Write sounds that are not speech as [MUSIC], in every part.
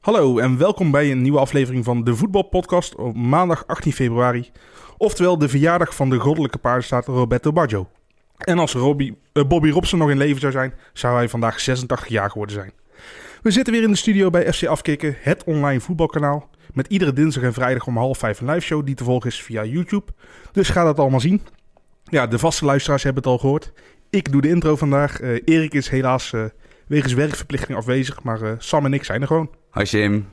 Hallo en welkom bij een nieuwe aflevering van de Voetbalpodcast op maandag 18 februari. Oftewel de verjaardag van de goddelijke paardenstaat Roberto Baggio. En als Robbie, eh, Bobby Robson nog in leven zou zijn, zou hij vandaag 86 jaar geworden zijn. We zitten weer in de studio bij FC Afkikken, het online voetbalkanaal. Met iedere dinsdag en vrijdag om half vijf een live show die te volgen is via YouTube. Dus ga dat allemaal zien. Ja, de vaste luisteraars hebben het al gehoord. Ik doe de intro vandaag. Eh, Erik is helaas eh, wegens werkverplichting afwezig, maar Sam en ik zijn er gewoon. Hoi Jim,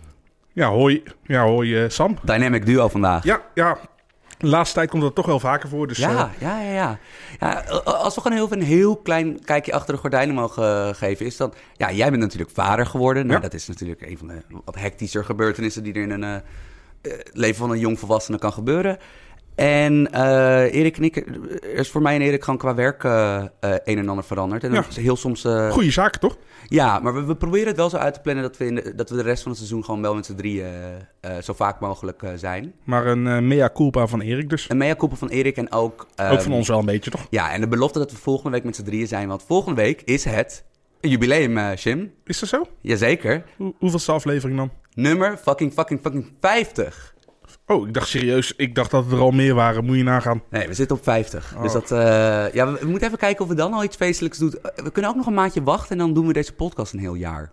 Ja, hoi. Ja, hoi eh, Sam. Dynamic Duo vandaag. Ja, ja. De laatste tijd komt dat toch wel vaker voor. Dus, ja, eh, ja, ja, ja. ja als we gewoon heel, een heel klein kijkje achter de gordijnen mogen eh, geven, is dat... Ja, jij bent natuurlijk vader geworden. Nou, Ja. dat is natuurlijk een van de wat hectischer gebeurtenissen die er in een leven van een jongvolwassene kan gebeuren. En eh, Erik en ik, er is voor mij en Erik gewoon qua werk eh, eh, een en ander veranderd. En Ja. is heel soms... eh, Goeie zaken, toch? Ja, maar we, we proberen het wel zo uit te plannen dat we, in de, dat we de rest van het seizoen gewoon wel met z'n drieën eh, eh, zo vaak mogelijk eh, zijn. Maar een eh, mea culpa van Erik dus. Een mea-culpa van Erik en ook... Ook ehm, van ons wel een beetje, toch? Ja, en de belofte dat we volgende week met z'n drieën zijn. Want volgende week is het een jubileum, eh Jim. Is dat zo? Jazeker. Hoe, hoeveelste aflevering dan? Nummer fucking fucking fucking 50. Oh, ik dacht serieus. Ik dacht dat er al meer waren. Moet je nagaan. Nee, we zitten op 50. Oh. Dus dat... eh, ja, we, we moeten even kijken of we dan al iets feestelijks doen. Eh, We kunnen ook nog een maandje wachten en dan doen we deze podcast een heel jaar.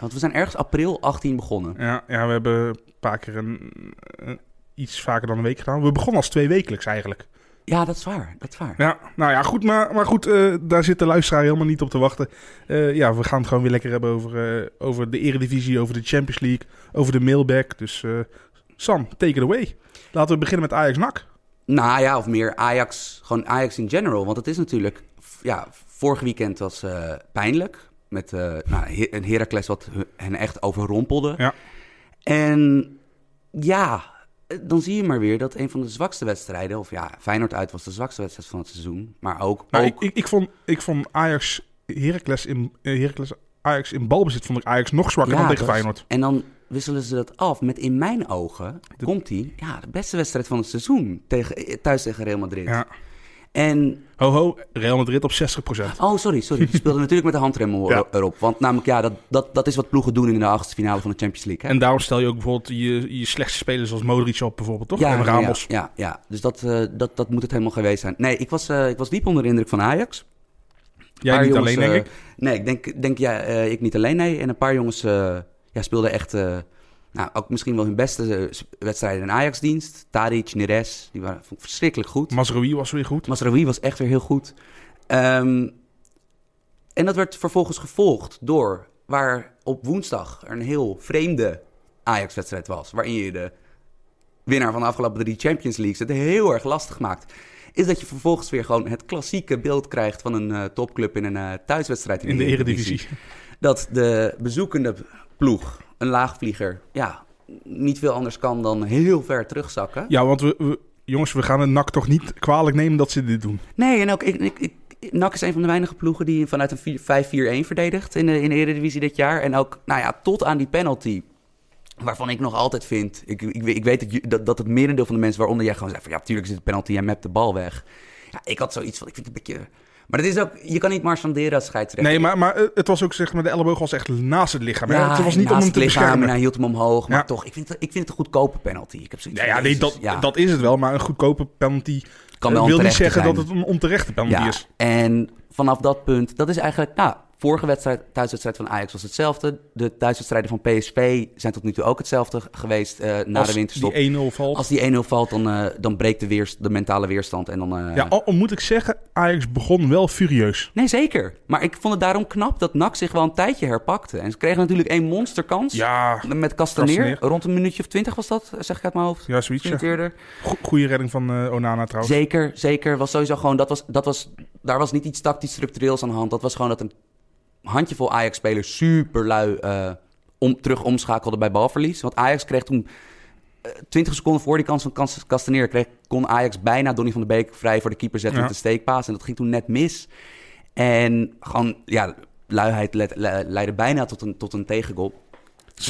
Want we zijn ergens april 18 begonnen. Ja, ja we hebben een paar keer een, een- iets vaker dan een week gedaan. We begonnen als twee wekelijks eigenlijk. Ja, dat is waar. Dat is waar. Ja, nou ja, goed. Maar, maar goed, eh, daar zit de luisteraar helemaal niet op te wachten. Ja, we gaan het gewoon weer lekker hebben over, over de Eredivisie, over de Champions League, over de mailback. Dus Sam, take it away. Laten we beginnen met Ajax-NAC. Nou ja, of meer Ajax, gewoon Ajax in general. Want het is natuurlijk, ja, vorig weekend was eh, pijnlijk. Met eh, nou, een Heracles wat hen echt overrompelde. Ja. En ja, dan zie je maar weer dat een van de zwakste wedstrijden... of ja, Feyenoord uit was de zwakste wedstrijd van het seizoen. Maar ook... Nou, ook ik, ik, ik, vond, ik vond Ajax, Heracles in, Heracles, Ajax in balbezit vond ik Ajax nog zwakker Ja, dan tegen Feyenoord. En dan wisselen ze dat af met in mijn ogen... De- komt hij, ja, de beste wedstrijd van het seizoen tegen, eh, thuis tegen Real Madrid. Ja. En Ho ho, Real Madrid op 60%. Oh, sorry, sorry. Die speelde [LAUGHS] natuurlijk met de handrem er- Ja. erop. Want namelijk, ja, dat, dat, dat is wat ploegen doen in de achtste finale van de Champions League. Hè? En daarom stel je ook bijvoorbeeld je, je slechtste spelers zoals Modric op bijvoorbeeld, toch? ja, en ja, Ramos. Ja, ja, ja. dus dat, eh, dat, dat moet het helemaal geweest zijn. Nee, ik was, eh, ik was diep onder de indruk van Ajax. Jij niet jongens, alleen, denk ik. Nee, ik denk, denk ja, ik niet alleen, nee. En een paar jongens ja, speelden echt, eh, nou, ook misschien wel hun beste eh, wedstrijden in Ajax-dienst. Tadic, Neres, die waren vond ik verschrikkelijk goed. Mazraoui was weer goed. Masraoui was echt weer heel goed. Ehm, en dat werd vervolgens gevolgd door waar op woensdag een heel vreemde Ajax-wedstrijd was. Waarin je de winnaar van de afgelopen drie Champions Leagues het heel erg lastig maakt. Is dat je vervolgens weer gewoon het klassieke beeld krijgt van een eh, topclub in een thuiswedstrijd in, In de Eredivisie. Dat de bezoekende ploeg, een laagvlieger, ja, niet veel anders kan dan heel ver terugzakken. Ja, want we, we- jongens, we gaan het NAC toch niet kwalijk nemen dat ze dit doen. Nee, en ook ik, ik, ik, NAC is een van de weinige ploegen die vanuit een vier- 5-4-1 verdedigt in de, in de Eredivisie dit jaar. En ook, nou ja, tot aan die penalty. Waarvan ik nog altijd vind, ik, ik, weet- ik weet dat, dat, dat het merendeel van de mensen waaronder jij gewoon zegt van ja, tuurlijk is het een penalty en mapt de bal weg. Ja, ik had zoiets van, ik vind het een beetje... Maar het is ook, je kan niet marchanderen als scheidsrechter. Nee, maar, maar eh, het was ook zeg maar, de elleboog was echt naast het lichaam. Ja, het was niet om hem te het lichaam en beschermen. hij hield hem omhoog. Maar Ja. toch, ik vind, het, ik vind het een goedkope penalty. Ik heb zoiets Ja, nee, dat, ja. dat is het wel. Maar een goedkope penalty kan eh, wel wil niet zeggen zijn. dat het een onterechte penalty Ja, is. en vanaf dat punt, dat is eigenlijk, nou, vorige wedstrijd, thuiswedstrijd van Ajax was hetzelfde. De thuiswedstrijden van PSV zijn tot nu toe ook hetzelfde geweest eh, na Als de winterstop. die 1-0 valt. Als die 1-0 valt, dan, eh, dan breekt de, weerst, de mentale weerstand. En dan, eh, Ja, al, al moet ik zeggen, Ajax begon wel furieus. Nee, zeker. Maar ik vond het daarom knap dat NAC zich wel een tijdje herpakte. En ze kregen natuurlijk één monsterkans Ja, met Castaneer. Rond een minuutje of twintig was dat, zeg ik uit mijn hoofd. ja zoiets. Misschien Ja. eerder. Go- Goeie redding van Onana trouwens. Zeker, zeker. Was sowieso gewoon, dat was, dat was, daar was niet iets tactisch structureels aan de hand. Dat was gewoon dat een handjevol Ajax-spelers super lui eh, om, terug omschakelde bij balverlies. Want Ajax kreeg toen eh, 20 seconden voor die kans van Castaneer... Kreeg, kon Ajax bijna Donny van de Beek vrij voor de keeper zetten Ja. met de steekpaas. En dat ging toen net mis. En gewoon, ja, luiheid le- le- leidde bijna tot een, tot een tegengoal.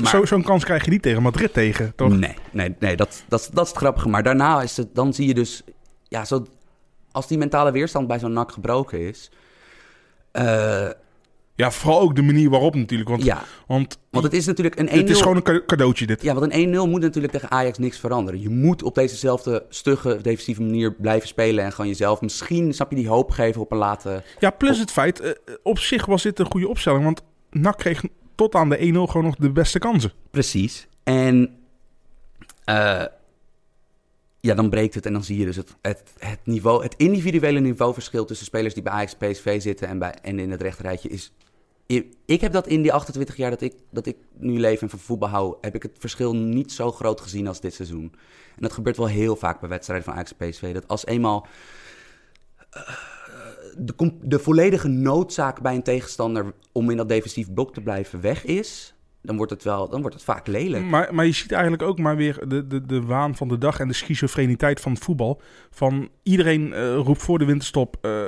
Maar- Zo- Zo'n kans krijg je niet tegen Madrid tegen, toch? Nee, nee, nee dat, dat, dat is het grappige. Maar daarna is het, dan zie je dus, ja, zo, als die mentale weerstand bij zo'n nak gebroken is, eh, Ja, vooral ook de manier waarop natuurlijk. Want, Ja, want want het is natuurlijk een 1-0... het is gewoon een ca- cadeautje dit. Ja, want een 1-0 moet natuurlijk tegen Ajax niks veranderen. Je moet op dezezelfde stugge defensieve manier blijven spelen... en gewoon jezelf misschien, snap je, die hoop geven op een late... Ja, plus het feit, eh, op zich was dit een goede opstelling. Want NAC kreeg tot aan de 1-0 gewoon nog de beste kansen. Precies. En eh, ja, dan breekt het en dan zie je dus het, het, niveau, het individuele niveauverschil tussen spelers die bij Ajax PSV zitten en, bij, en in het rechterrijtje is. Ik, heb dat in die 28 jaar dat ik, dat ik nu leef en van voetbal hou, heb ik het verschil niet zo groot gezien als dit seizoen. En dat gebeurt wel heel vaak bij wedstrijden van Ajax PSV. Dat als eenmaal eh, de, de volledige noodzaak bij een tegenstander om in dat defensief blok te blijven weg is, dan wordt het, wel, dan wordt het vaak lelijk. Maar, maar je ziet eigenlijk ook maar weer de, de, de waan van de dag en de schizofreniteit van het voetbal. Van iedereen eh, roept voor de winterstop. eh,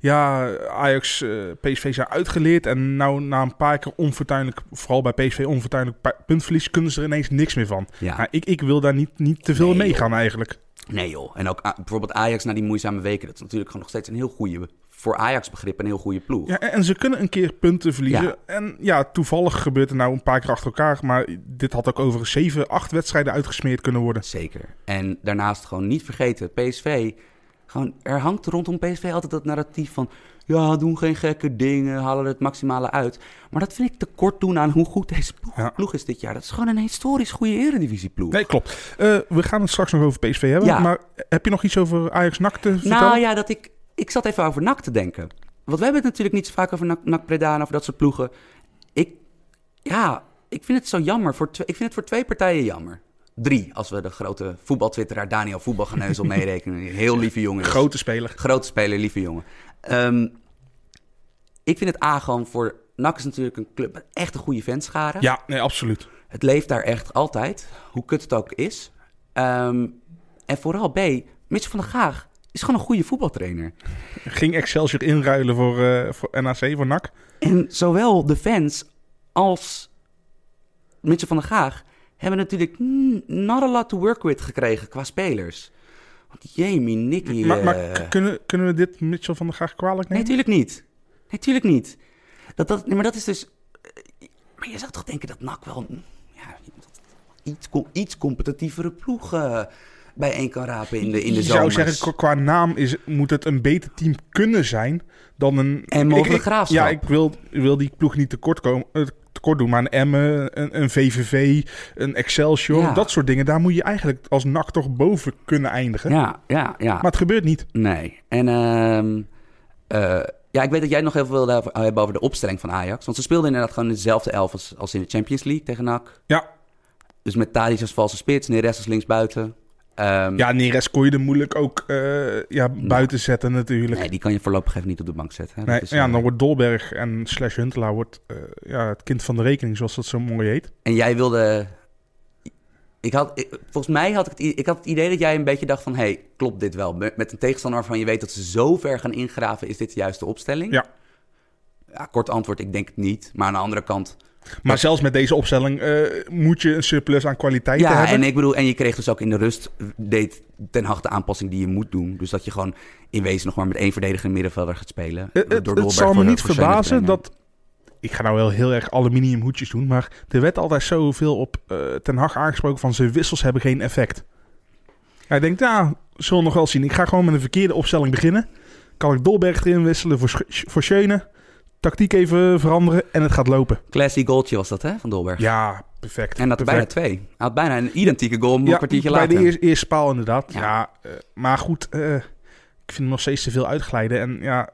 ja, Ajax, eh, PSV zijn uitgeleerd. En nou na een paar keer onfortuinlijk, vooral bij PSV onfortuinlijk pu- puntverlies, kunnen ze er ineens niks meer van. Ja. Nou, ik, ik wil daar niet, niet te veel Nee, mee gaan eigenlijk. Nee joh. En ook ah, bijvoorbeeld Ajax na die moeizame weken. Dat is natuurlijk gewoon nog steeds een heel goede, voor Ajax begrip, een heel goede ploeg. Ja, en, ze kunnen een keer punten verliezen. Ja. En ja, toevallig gebeurt er nou een paar keer achter elkaar. Maar dit had ook over 7, 8 wedstrijden uitgesmeerd kunnen worden. Zeker. En daarnaast gewoon niet vergeten, PSV. Gewoon, er hangt rondom PSV altijd dat narratief van... Ja, doen geen gekke dingen, halen het maximale uit. Maar dat vind ik te kort doen aan hoe goed deze ploeg, Ja. ploeg is dit jaar. Dat is gewoon een historisch goede eredivisieploeg. Nee, klopt. Eh, we gaan het straks nog over PSV hebben. Ja. Maar heb je nog iets over Ajax-NAC te vertellen? Nou ja, dat ik, ik zat even over NAC te denken. Want we hebben het natuurlijk niet zo vaak over NAC, NAC Breda en over dat soort ploegen. Ik, ja, ik vind het zo jammer. Voor twee, ik vind het voor twee partijen jammer. Drie, als we de grote voetbaltwitteraar Daniel Voetbalgeneuzel [LAUGHS] meerekenen. Heel lieve jongen. is. Grote speler. Grote speler, lieve jongen. Ehm, ik vind het A gewoon voor... NAC is natuurlijk een club met echt een goede fanschare. Ja, nee, absoluut. Het leeft daar echt altijd, hoe kut het ook is. Ehm, en vooral B, Mitchell van der Gaag is gewoon een goede voetbaltrainer. Ging Excelsior inruilen voor, eh, voor NAC, voor NAC? En zowel de fans als Mitchell van der Gaag hebben natuurlijk not a lot to work with gekregen qua spelers. Want Jamie, Nicky... maar maar eh, kunnen, kunnen we dit Mitchell van der Graag kwalijk Nee, nemen? natuurlijk niet. Nee, tuurlijk niet. Dat, dat, nee, maar dat is dus... eh, Maar je zou toch denken dat NAC wel ja, iets, iets competitievere ploeg eh, bijeen kan rapen in de, in de je zou zeggen, qua- naam is, moet het een beter team kunnen zijn dan een... En mogelijk Graafschap. Ja, ik wil, wil die ploeg niet tekort, komen, eh, tekort doen. Maar een Emmen, een, een VVV, een Excelsior, Ja. dat soort dingen. Daar moet je eigenlijk als NAC toch boven kunnen eindigen. Ja, ja, ja. Maar het gebeurt niet. Nee. En ehm, eh, ja, ik weet dat jij nog even wilde hebben- hebben over de opstelling van Ajax. Want ze speelden inderdaad gewoon dezelfde elf als, als in de Champions League tegen NAC. Ja, Dus met Tadic als valse spits, Neres als linksbuiten. Ehm, ja Neres kon je er moeilijk ook eh, ja, buiten zetten natuurlijk. Nee, die kan je voorlopig even niet op de bank zetten. hè. Nee, is, ja, eh, dan wordt Dolberg en slash Huntelaar wordt eh, ja, het kind van de rekening, zoals dat zo mooi heet. En jij wilde... Ik had, ik- volgens mij had ik, het, ik had het idee dat jij een beetje dacht van... hey, klopt dit wel? Met met een tegenstander waarvan je weet dat ze zo ver gaan ingraven... is dit de juiste opstelling? Ja. Ja, kort antwoord, ik denk het niet. Maar aan de andere kant... Maar zelfs met deze opstelling eh, moet je een surplus aan kwaliteit Ja, hebben. en ik bedoel, en je kreeg dus ook in de rust... deed Ten Hag de aanpassing die je moet doen. Dus dat je gewoon in wezen nog maar met één verdedigende middenvelder gaat spelen. Het, het, Door het zal me niet verbazen dat... Ik ga nou wel heel erg aluminium hoedjes doen, maar er werd altijd zoveel op eh, Ten Hag aangesproken van zijn wissels hebben geen effect. Hij denkt, ja, zullen we nog wel zien. Ik ga gewoon met een verkeerde opstelling beginnen. Kan ik Dolberg erin wisselen voor, voor Schöne. Tactiek even veranderen en het gaat lopen. Classy goaltje was dat, hè, van Dolberg. Ja, perfect. En dat er bijna twee. Hij had bijna een identieke goal een Ja, kwartiertje bij later. de eerste, eerste paal inderdaad. Ja. Ja, eh, maar goed, eh, ik vind hem nog steeds te veel uitglijden. En ja,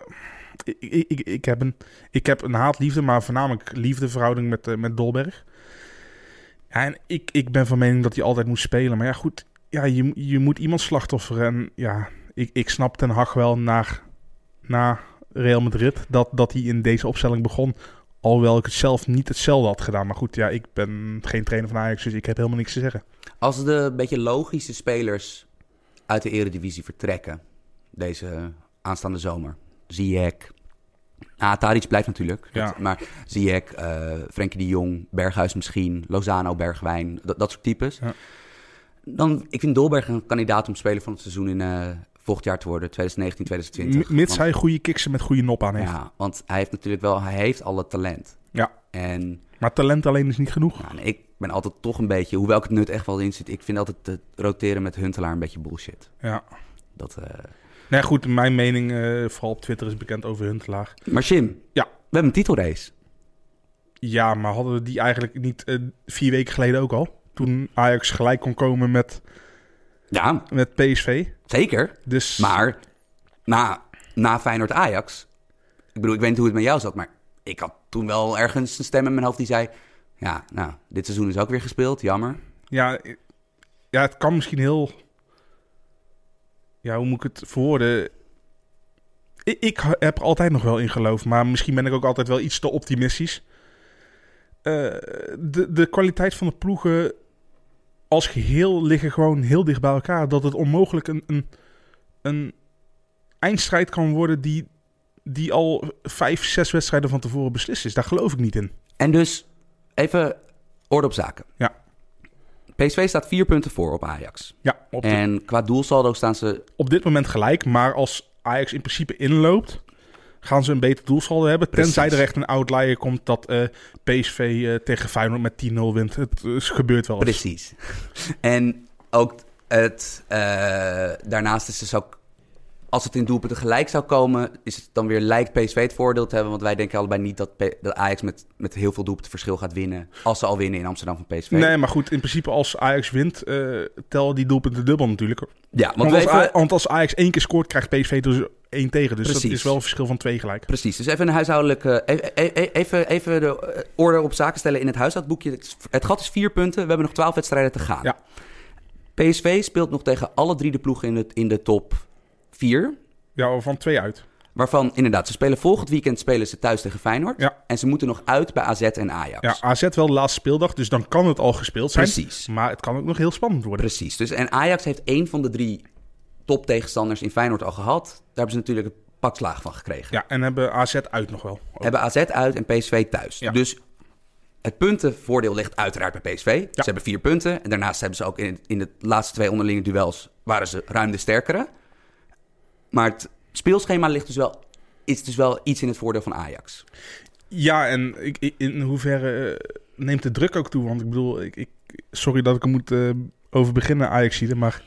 ik, ik, ik, ik heb een, ik heb een haat-liefde, maar voornamelijk liefdeverhouding met, eh, met Dolberg. Ja, en ik, ik ben van mening dat hij altijd moet spelen. Maar ja, goed, ja, je, je moet iemand slachtofferen. En ja, ik, ik snap Ten Hag wel naar, na Real Madrid dat, dat hij in deze opstelling begon. Alhoewel ik het zelf niet hetzelfde had gedaan. Maar goed, ja, ik ben geen trainer van Ajax, dus ik heb helemaal niks te zeggen. Als de beetje logische spelers uit de eredivisie vertrekken deze aanstaande zomer. Ziyech. Ah, Tadic blijft natuurlijk. Ja. Dat- maar Ziyech, eh Frenkie de Jong, Berghuis misschien, Lozano, Bergwijn, dat, dat soort types. Ja. Dan, ik vind Dolberg een kandidaat om speler van het seizoen in, eh, volgend jaar te worden, 2019, 2020. M- Mits Want- hij goede kiksen met goede nop aan heeft. Ja, want hij heeft natuurlijk wel, hij heeft al het talent. Ja. En Maar talent alleen is niet genoeg. nou, ik ben altijd toch een beetje, hoewel ik het nut echt wel in zit, ik vind altijd het roteren met Huntelaar een beetje bullshit. Ja. Dat, eh, Nee, goed, mijn mening, eh, vooral op Twitter, is bekend over Huntelaar. Maar Jim, Ja. we hebben een titelrace. Ja, maar hadden we die eigenlijk niet eh, vier weken geleden ook al? Toen Ajax gelijk kon komen met, Ja, met PSV. zeker. Dus Maar na, na Feyenoord-Ajax, ik bedoel, ik weet niet hoe het met jou zat, maar ik had toen wel ergens een stem in mijn hoofd die zei, ja, nou, dit seizoen is ook weer gespeeld, jammer. ja, ja, het kan misschien heel... Ja, hoe moet ik het verwoorden? Ik, ik heb er altijd nog wel in geloof, maar misschien ben ik ook altijd wel iets te optimistisch. Eh, de, de kwaliteit van de ploegen als geheel liggen gewoon heel dicht bij elkaar. Dat het onmogelijk een, een, een eindstrijd kan worden die, die al vijf, zes wedstrijden van tevoren beslist is. Daar geloof ik niet in. En dus, even orde op zaken. Ja. PSV staat vier punten voor op Ajax. Ja, op, de- En qua doelsaldo staan ze op dit moment gelijk. Maar als Ajax in principe inloopt, gaan ze een beter doelsaldo hebben. Precies. Tenzij er echt een outlier komt dat eh, PSV eh, tegen Feyenoord met 10-0 wint. Het is gebeurt wel eens. Precies. en ook het, eh, daarnaast is dus ook, als het in doelpunten gelijk zou komen, is het dan weer lijkt PSV het voordeel te hebben. Want wij denken allebei niet dat, P- dat Ajax met, met heel veel doelpunten verschil gaat winnen. Als ze al winnen in Amsterdam van PSV. Nee, maar goed, in principe als Ajax wint, eh tel die doelpunten dubbel natuurlijk. Ja, want, Want, als, even- A- want als Ajax één keer scoort, krijgt PSV dus één tegen. Dus dat is wel een verschil van twee gelijk. Precies, dus even een huishoudelijke. Even, even, even, even de eh, orde op zaken stellen in het huishoudboekje. Het Het gat is vier punten. We hebben nog twaalf wedstrijden te gaan. Ja. PSV speelt nog tegen alle drie de ploegen in de, in de top vier. Ja, van twee uit. Waarvan inderdaad, ze spelen volgend weekend spelen ze thuis tegen Feyenoord. Ja. En ze moeten nog uit bij AZ en Ajax. Ja, AZ wel de laatste speeldag, dus dan kan het al gespeeld zijn. Precies. Maar het kan ook nog heel spannend worden. Precies. Dus, en Ajax heeft één van de drie top tegenstanders in Feyenoord al gehad. Daar hebben ze natuurlijk een pak slaag van gekregen. Ja, en hebben AZ uit nog wel. Hebben AZ uit en PSV thuis. Ja. Dus het puntenvoordeel ligt uiteraard bij PSV. Ze hebben vier punten. En daarnaast hebben ze ook in, in de laatste twee onderlinge duels... waren ze ruim de sterkere. Maar het speelschema ligt dus wel, is dus wel iets in het voordeel van Ajax. Ja, en in hoeverre eh, neemt de druk ook toe? Want ik bedoel, ik, ik, sorry dat ik er moet eh, over beginnen, ajax maar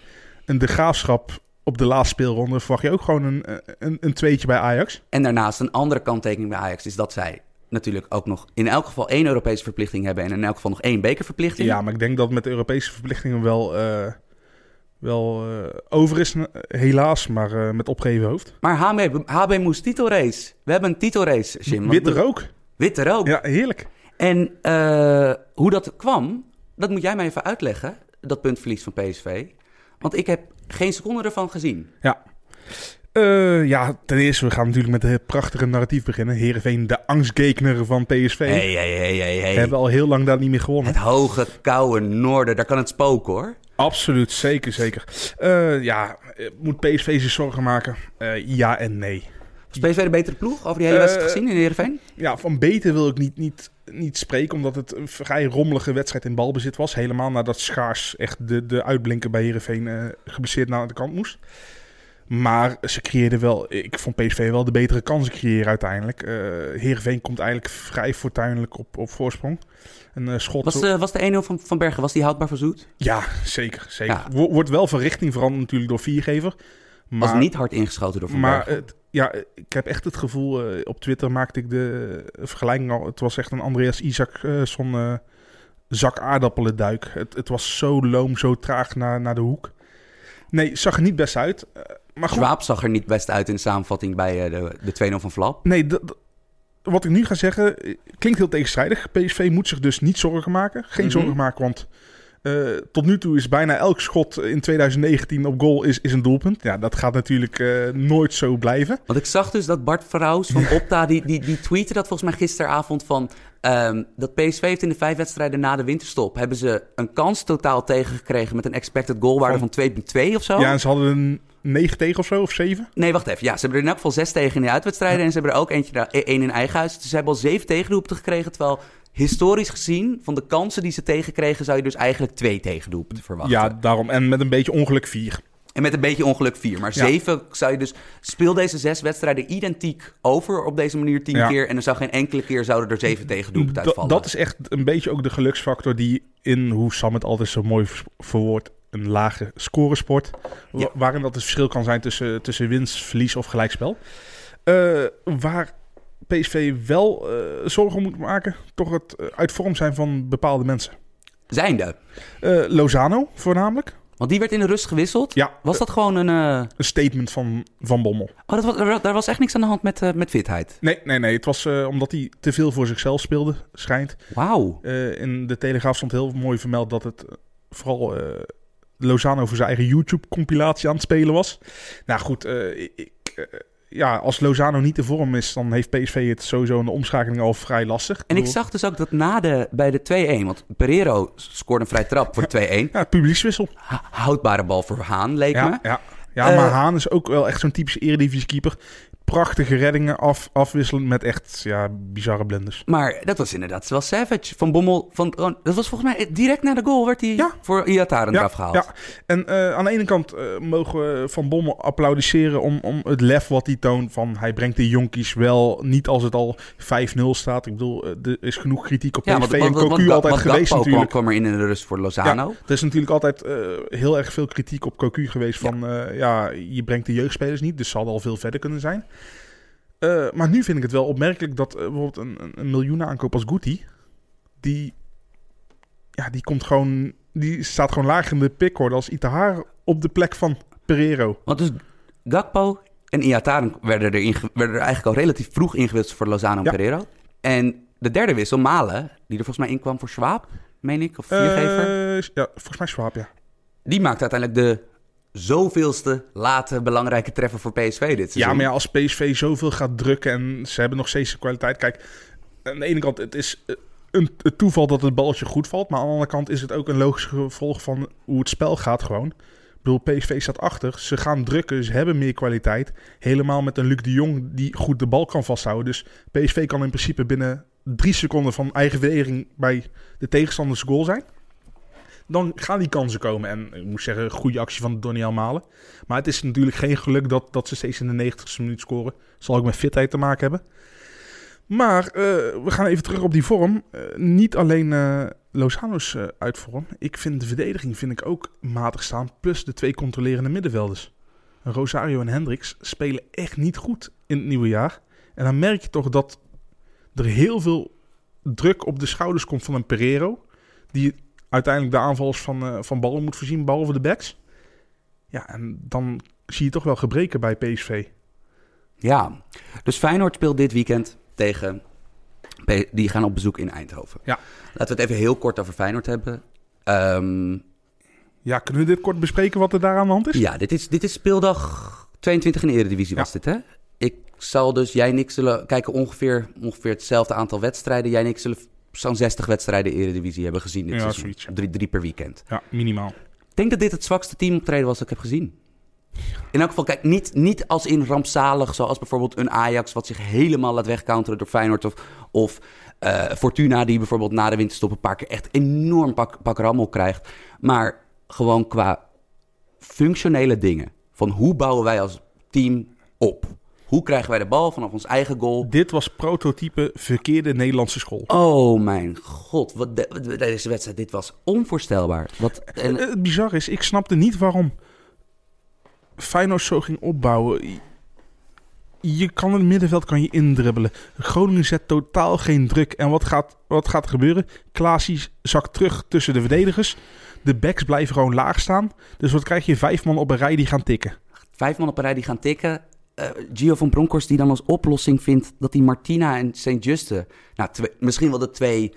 een de graafschap op de laatste speelronde verwacht je ook gewoon een, eh, een, een tweetje bij Ajax. En daarnaast een andere kanttekening bij Ajax... is dat zij natuurlijk ook nog in elk geval één Europese verplichting hebben... en in elk geval nog één bekerverplichting. Ja, maar ik denk dat met de Europese verplichtingen wel, wel eh, over is, eh, helaas, maar eh, met opgeheven hoofd. Maar HB, HB moest titelrace. We hebben een titelrace, Jim. Witte rook. Witte rook. Ja, heerlijk. En hoe dat kwam, dat moet jij mij even uitleggen. Dat puntverlies van PSV. Want ik heb geen seconde ervan gezien. Ja. Eh, ja, ten eerste, we gaan natuurlijk met het prachtige narratief beginnen. Heerenveen, de angstgekner van PSV. Hey, hey, hey, hey, hey. Hebben al heel lang daar niet meer gewonnen. Het hoge, koude noorden, daar kan het spoken hoor. Absoluut, zeker, zeker. Eh, ja, moet PSV zich zorgen maken? Eh, ja en nee. Was PSV de betere ploeg over die hele wedstrijd gezien in Heerenveen? Ja, van beter wil ik niet, niet, niet spreken, omdat het een vrij rommelige wedstrijd in balbezit was. Helemaal nadat Schaars echt de, de uitblinker bij Heerenveen geblesseerd naar de kant moest. Maar ze creëerden wel, ik vond PSV wel de betere kansen creëren uiteindelijk. Eh Heerenveen komt eigenlijk vrij fortuinlijk op, op voorsprong. Een eh, schot... Was de, was de 1-0 van, van Bergen, was die houdbaar voor Zoet? Ja, zeker. zeker. Ja. Wordt wel van richting veranderd natuurlijk door viergever. Maar... Was niet hard ingeschoten door Van Maar Bergen. het, ja, ik heb echt het gevoel, eh, op Twitter maakte ik de vergelijking al. Het was echt een Andreas Isaac, eh, zo'n eh, zak aardappelen duik. Het, het was zo loom, zo traag naar, naar de hoek. Nee, zag er niet best uit. Maar goed, Schwab zag er niet best uit in de samenvatting bij eh, de, de 2-0 van Flap. nee, wat ik nu ga zeggen eh, klinkt heel tegenstrijdig. PSV moet zich dus niet zorgen maken. Geen Mhm. zorgen maken, want eh, tot nu toe is bijna elk schot in 2019 op goal is, is een doelpunt. Ja, dat gaat natuurlijk nooit zo blijven. Want ik zag dus dat Bart Vrouws van Opta, die, die, die tweette dat volgens mij gisteravond van... ehm, dat PSV heeft in de vijf wedstrijden na de winterstop... hebben ze een kans totaal tegengekregen met een expected goalwaarde van 2,2 of zo. Ja, en ze hadden een 9 tegen of zo, of 7. Nee, wacht even. Ja, ze hebben er in elk geval zes tegen in de uitwedstrijden... en ze hebben er ook eentje daar- één in eigen huis. Dus ze hebben al zeven tegendoelpunten gekregen... terwijl historisch gezien, van de kansen die ze tegenkregen... zou je dus eigenlijk twee tegendoelpunten verwachten. Ja, daarom. En met een beetje ongeluk 4. En met een beetje ongeluk vier. Maar Ja. zeven zou je dus... Speel deze zes wedstrijden identiek over op deze manier tien Ja. keer. En er zou geen enkele keer zouden er zeven tegen doelpunten Dat, uitvallen. dat is echt een beetje ook de geluksfactor die in, hoe Sam het altijd zo mooi verwoordt, een lage scoresport. Ja. Waarin dat het verschil kan zijn tussen, tussen winst, verlies of gelijkspel. Eh, waar PSV wel eh, zorgen om moet maken, toch het eh, uit vorm zijn van bepaalde mensen. Zijnde. Eh, Lozano voornamelijk. Want die werd in de rust gewisseld. Ja, Was dat gewoon een... een statement van Van Bommel. Oh, dat was, daar- was echt niks aan de hand met, met fitheid. Nee, nee, nee. Het was omdat hij te veel voor zichzelf speelde, schijnt. Wauw. In de Telegraaf stond heel mooi vermeld dat het vooral Lozano voor zijn eigen YouTube-compilatie aan het spelen was. Nou goed, eh, ik, eh, ja, als Lozano niet de vorm is, dan heeft PSV het sowieso in de omschakeling al vrij lastig. En ik zag dus ook dat na de, bij de 2-1... Want Pereiro scoorde een vrij trap voor 2-1. Ja, publiekswissel. Houdbare bal voor Haan, leek me. Ja, ja. ja Eh, maar Haan is ook wel echt zo'n typische eredivisie-keeper. Prachtige reddingen af, afwisselend met echt ja, bizarre blunders. Maar dat was inderdaad wel savage. Van Bommel, van, oh, dat was volgens mij direct na de goal werd hij Ja. voor Iataren eraf gehaald. Ja, en eh, aan de ene kant eh, mogen we Van Bommel applaudisseren om, om het lef wat hij toont. Van hij brengt de jonkies wel niet als het al 5-0 staat. Ik bedoel, eh, er is genoeg kritiek op Ja, PSV en Cocu altijd want geweest Gakpo natuurlijk. kwam er in de rust voor Lozano. Er is natuurlijk altijd heel erg veel kritiek op Cocu geweest van... Ja. ja, je brengt de jeugdspelers niet, dus ze hadden al veel verder kunnen zijn. Eh, maar nu vind ik het wel opmerkelijk dat eh, bijvoorbeeld een, een, een miljoenen aankoop als Guti... die, ja, die komt gewoon... die staat gewoon lager in de pickorde als Itahar op de plek van Pereiro. Want dus Gakpo en Iataren werden er, inge- werden er eigenlijk al relatief vroeg ingewisseld voor Lozano en Ja. Pereiro. En de derde wissel, Malen, die er volgens mij inkwam voor Schwab, meen ik, of viergever. Eh, ja, volgens mij Schwab, ja. Die maakte uiteindelijk de zoveelste late belangrijke treffer voor PSV dit seizoen. Ja, maar ja, als PSV zoveel gaat drukken en ze hebben nog steeds de kwaliteit. Kijk, aan de ene kant, het is eh, een, het toeval dat het balletje goed valt. Maar aan de andere kant is het ook een logisch gevolg van hoe het spel gaat gewoon. Ik bedoel, PSV staat achter. Ze gaan drukken, ze hebben meer kwaliteit. Helemaal met een Luc de Jong die goed de bal kan vasthouden. Dus PSV kan in principe binnen drie seconden van eigen verdediging bij de tegenstanders goal zijn. Dan gaan die kansen komen. En ik moet zeggen, goede actie van Doniel Malen. Maar het is natuurlijk geen geluk dat, dat ze steeds in de 90ste minuut scoren. Zal ook met fitheid te maken hebben. Maar eh, we gaan even terug op die vorm. Eh, niet alleen eh, Lozano's uitvorm. Ik vind de verdediging vind ik ook matig staan. Plus de twee controlerende middenvelders. Rosario en Hendricks spelen echt niet goed in het nieuwe jaar. En dan merk je toch dat er heel veel druk op de schouders komt van een Pereiro. Die uiteindelijk de aanvallers van, eh, van ballen moet voorzien, behalve de backs. Ja, en dan zie je toch wel gebreken bij PSV. Ja, dus Feyenoord speelt dit weekend tegen... Die gaan op bezoek in Eindhoven. Ja. Laten we het even heel kort over Feyenoord hebben. Ehm, Ja, kunnen we dit kort bespreken wat er daar aan de hand is? ja, dit is, dit is speeldag 22 in de Eredivisie was dit, hè? Ik zal dus, jij en ik zullen kijken ongeveer, ongeveer hetzelfde aantal wedstrijden. Jij en ik zullen zo'n 60 wedstrijden Eredivisie hebben gezien dit Ja, seizoen. zoiets, ja. Drie, drie per weekend. Ja, minimaal. Ik denk dat dit het zwakste teamoptreden was dat ik heb gezien. In elk geval, kijk, niet, niet als in rampzalig, zoals bijvoorbeeld een Ajax... wat zich helemaal laat wegcounteren door Feyenoord... of, of eh, Fortuna, die bijvoorbeeld na de winterstop een paar keer... echt enorm pak, pak rammel krijgt. Maar gewoon qua functionele dingen. Van hoe bouwen wij als team op? Hoe krijgen wij de bal vanaf ons eigen goal? Dit was prototype verkeerde Nederlandse school. Oh mijn god, wat de- de- deze wedstrijd, dit was onvoorstelbaar. Wat, en, Eh, Het bizar is, ik snapte niet waarom Feyenoord zo ging opbouwen. Je- Je kan het middenveld kan je indribbelen. Groningen zet totaal geen druk. En wat gaat, wat gaat er gebeuren? Klaasie zakt terug tussen de verdedigers. De backs blijven gewoon laag staan. Dus wat krijg je? Vijf man op een rij die gaan tikken. vijf man op een rij die gaan tikken. Eh, Gio van Bronckhorst die dan als oplossing vindt dat hij Martina en St. Juste... Nou, twee- misschien wel de twee...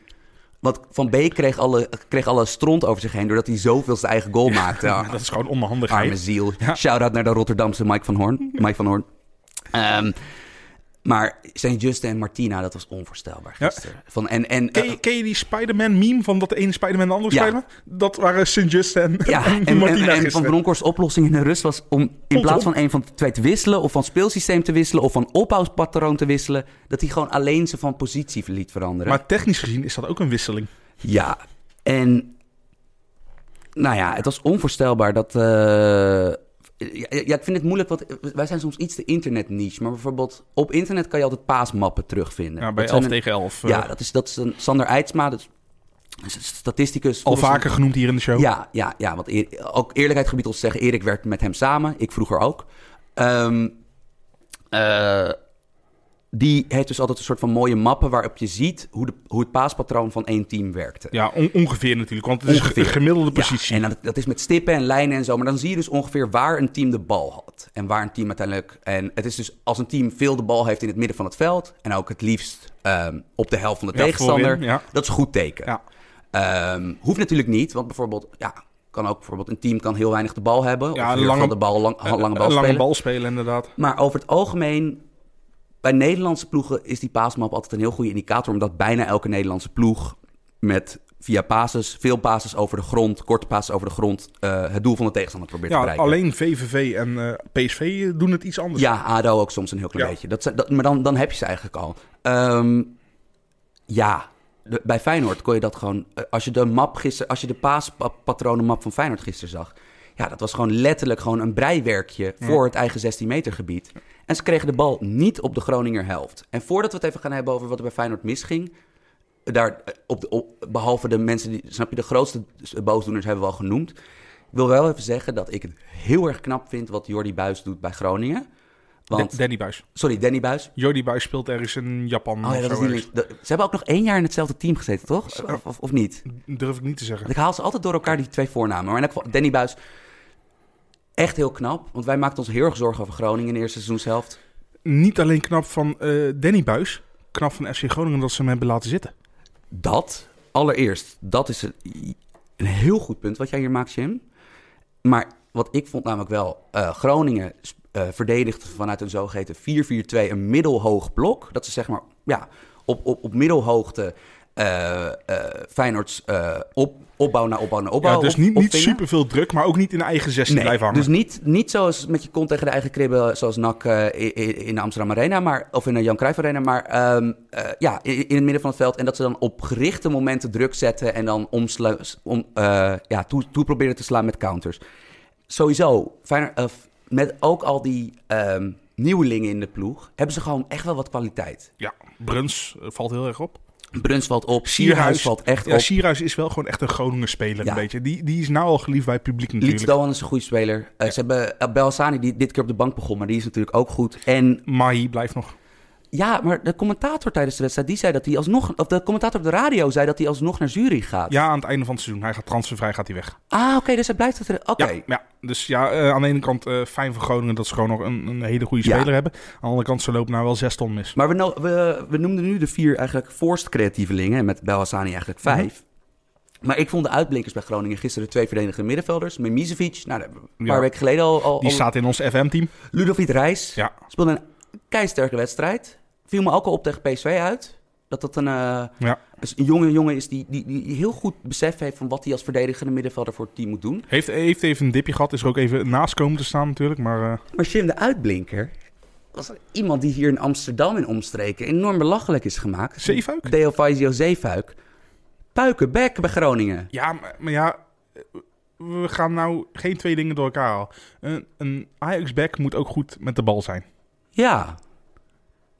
Want Van Beek kreeg alle, kreeg alle stront over zich heen... doordat hij zoveel zijn eigen goal maakte. Ja, [LAUGHS] dat is gewoon Arme onhandigheid. ziel. Ja. Shout-out naar de Rotterdamse Mike van Hoorn. [LAUGHS] Mike van Hoorn. Ehm, maar St. Juste en Martina, dat was onvoorstelbaar Ja. gisteren. Van, en, en, Ken eh, je, ken je die Spider-Man meme van dat de ene Spider-Man de andere Ja. Spider-Man? Dat waren Sint-Just en, Ja, [LAUGHS] en en, Martina en Van. Bronckhorst oplossing in de rust was om in plaats van een van de twee te wisselen... of van speelsysteem te wisselen of van opbouwpatroon te wisselen... dat hij gewoon alleen ze van positie liet veranderen. Maar technisch gezien is dat ook een wisseling. Ja, en nou ja, het was onvoorstelbaar dat... eh, Ja, ik vind het moeilijk, want wij zijn soms iets te internetniche. Maar bijvoorbeeld op internet kan je altijd paasmappen terugvinden. Ja, bij Dat zijn 11 een- tegen 11. Ja, eh, dat is, dat is een Sander Eidsma, dat is statisticus. al vaker genoemd hier in de show. Ja, ja, ja, want eer- ook eerlijkheid gebied ons te zeggen, Erik werkt met hem samen. Ik vroeger ook. Ehm, eh, die heeft dus altijd een soort van mooie mappen waarop je ziet hoe, de, hoe het paaspatroon van één team werkte. Ja, on- ongeveer natuurlijk, want het is een gemiddelde Ja, positie. en dat, dat is met stippen en lijnen en zo. Maar dan zie je dus ongeveer waar een team de bal had. En waar een team uiteindelijk... En het is dus als een team veel de bal heeft in het midden van het veld... en ook het liefst ehm, op de helft van de Ja, tegenstander... voorin, ja. dat is een goed teken. Ja. Ehm, hoeft natuurlijk niet, want bijvoorbeeld... Ja, kan ook bijvoorbeeld een team kan heel weinig de bal hebben... Ja, of lange- de bal, lang, Een- lange een bal lange spelen. bal spelen, inderdaad. Maar over het algemeen, bij Nederlandse ploegen is die paasmap altijd een heel goede indicator, omdat bijna elke Nederlandse ploeg met via passes, veel passes over de grond, korte passes over de grond, eh, het doel van de tegenstander probeert te Ja, bereiken. alleen VVV en eh, PSV doen het iets anders. Ja, ADO ook soms een heel klein Ja. beetje. Dat, zijn- dat, maar dan, dan heb je ze eigenlijk al. Ehm, ja, de- bij Feyenoord kon je dat gewoon... eh, Als je de map gisteren, als je de paaspatronenmap van Feyenoord gisteren zag... Ja, dat was gewoon letterlijk gewoon een breiwerkje voor het eigen 16 meter gebied. En ze kregen de bal niet op de Groninger helft. En voordat we het even gaan hebben over wat er bij Feyenoord misging... Daar, eh, op de, op, behalve de mensen die, snap je, de grootste boosdoeners hebben we al genoemd. Ik wil wel even zeggen dat ik het heel erg knap vind wat Jordi Buis doet bij Groningen. Want, Da- Danny Buis. sorry, Danny Buis. Jordi Buis speelt ergens in Japan Oh ja, of dat is de- ze hebben ook nog één jaar in hetzelfde team gezeten, toch? Of, of, of niet? Durf ik niet te zeggen. Want ik haal ze altijd door elkaar, die twee voornamen. Maar in elk geval, Danny Buis, echt heel knap. Want wij maakten ons heel erg zorgen over Groningen in de eerste seizoenshelft. Niet alleen knap van eh, Danny Buis, knap van FC Groningen dat ze hem hebben laten zitten. Dat, allereerst, dat is een, een heel goed punt wat jij hier maakt, Jim. Maar wat ik vond namelijk wel, eh, Groningen eh verdedigt vanuit een zogeheten 4-4-2 een middelhoog blok. Dat is zeg maar, ja, op, op, op middelhoogte eh Feyenoords op, opbouw naar opbouw naar opbouw. Ja, dus op- niet, niet super veel druk, maar ook niet in de eigen 16 Nee, blijven hangen. dus niet, niet zoals met je kont tegen de eigen kribben, zoals NAC eh, i- i- in de Amsterdam Arena, maar, of in de Jan Cruijff Arena, maar ehm, eh, ja, in, in het midden van het veld. En dat ze dan op gerichte momenten druk zetten en dan omsla, om, eh, ja, toe, toe proberen te slaan met counters. Sowieso, eh, met ook al die ehm, nieuwelingen in de ploeg, hebben ze gewoon echt wel wat kwaliteit. Ja, Bruns eh, valt heel erg op. Bruns valt op, Sierhuis valt echt ja, op. Sierhuis is wel gewoon echt een Groningen speler Ja. een beetje. Die, die is nou al geliefd bij het publiek natuurlijk. Lietz Doan is een goede speler. Eh, Ze hebben uh, Belhassani, die dit keer op de bank begon, maar die is natuurlijk ook goed. En Mahi blijft nog. Ja, maar de commentator tijdens de wedstrijd, die zei dat hij alsnog... Of de commentator op de radio zei dat hij alsnog naar Zurich gaat. Ja, aan het einde van het seizoen. Hij gaat transfervrij, gaat hij weg. Ah, oké, dus hij blijft het er... Oké. Ja, ja, dus ja, eh, aan de ene kant eh, fijn voor Groningen dat ze gewoon nog een, een hele goede Ja. speler hebben. Aan de andere kant, ze lopen nou wel zes ton mis. Maar we, no- we, we noemden nu de vier eigenlijk voorst creatievelingen. En met Belhassani eigenlijk vijf. Maar ik vond de uitblinkers bij Groningen gisteren de twee verdedigende middenvelders. Memisevic, nou, een paar Ja. weken geleden al... al Die staat in ons FM-team. Ludovic Reis Ja, speelde een keisterke wedstrijd. Viel me ook al op tegen PSV uit. Dat dat een, eh, ja. dus een jonge jongen is die, die, die heel goed besef heeft... van wat hij als verdedigende middenvelder voor het team moet doen. Heeft, heeft even een dipje gehad. Is er ook even naast komen te staan natuurlijk. Maar eh, Maar Jim de Uitblinker was iemand die hier in Amsterdam in omstreken enorm belachelijk is gemaakt. Zeefuik? Deo Faisio Zeefuik. Puikenbek bij Groningen. Ja, maar, maar ja, we gaan nou geen twee dingen door elkaar halen. Een, een Ajax-back moet ook goed met de bal zijn. Ja,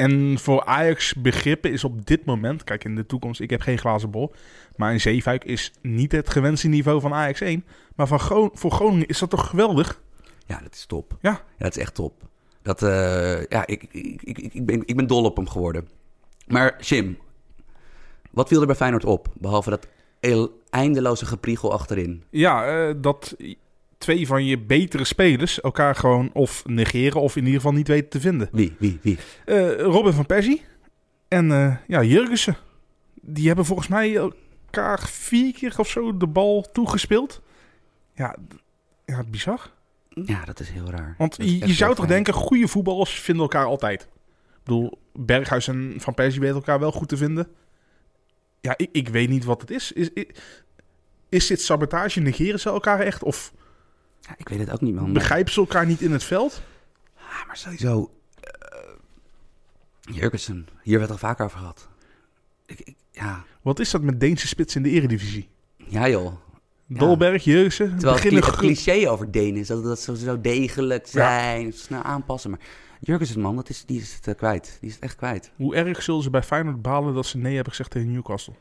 En voor Ajax begrippen is op dit moment, kijk in de toekomst, ik heb geen glazen bol, maar een Zeefuik is niet het gewenste niveau van Ajax 1. Maar van voor Groningen is dat toch geweldig? ja dat is top. Ja. Ja, dat is echt top. Dat, eh, ja, ik, ik, ik, ik, ben, ik ben dol op hem geworden. Maar Jim, wat viel er bij Feyenoord op? Behalve dat el- eindeloze gepriegel achterin. Ja, eh, dat twee van je betere spelers elkaar gewoon of negeren of in ieder geval niet weten te vinden. Wie, wie, wie? Eh, Robin van Persie en eh ja, Jurgensen. Die hebben volgens mij elkaar vier keer of zo de bal toegespeeld. Ja, ja bizar. Ja, dat is heel raar. Want je, zou toch denken, goede voetballers vinden elkaar altijd. Ik bedoel, Berghuis en Van Persie weten elkaar wel goed te vinden. Ja, ik, ik weet niet wat het is. Is, is, is dit sabotage? Negeren ze elkaar echt? Of Ja, ik weet het ook niet, man. begrijpen ze elkaar niet in het veld? Ah, maar sowieso. eh Jurgensen, hier werd al vaker over gehad. Ik, ik, ja. Wat is dat met Deense spits in de eredivisie? ja, joh. Dolberg, Jurgensen. Terwijl het, beginnen cli- het cliché over Denen is dat, dat ze zo degelijk zijn, snel aanpassen. Maar Jurgensen, man, dat is, die is het eh, kwijt. Die is het echt kwijt. Hoe erg zullen ze bij Feyenoord balen dat ze nee hebben gezegd tegen Newcastle?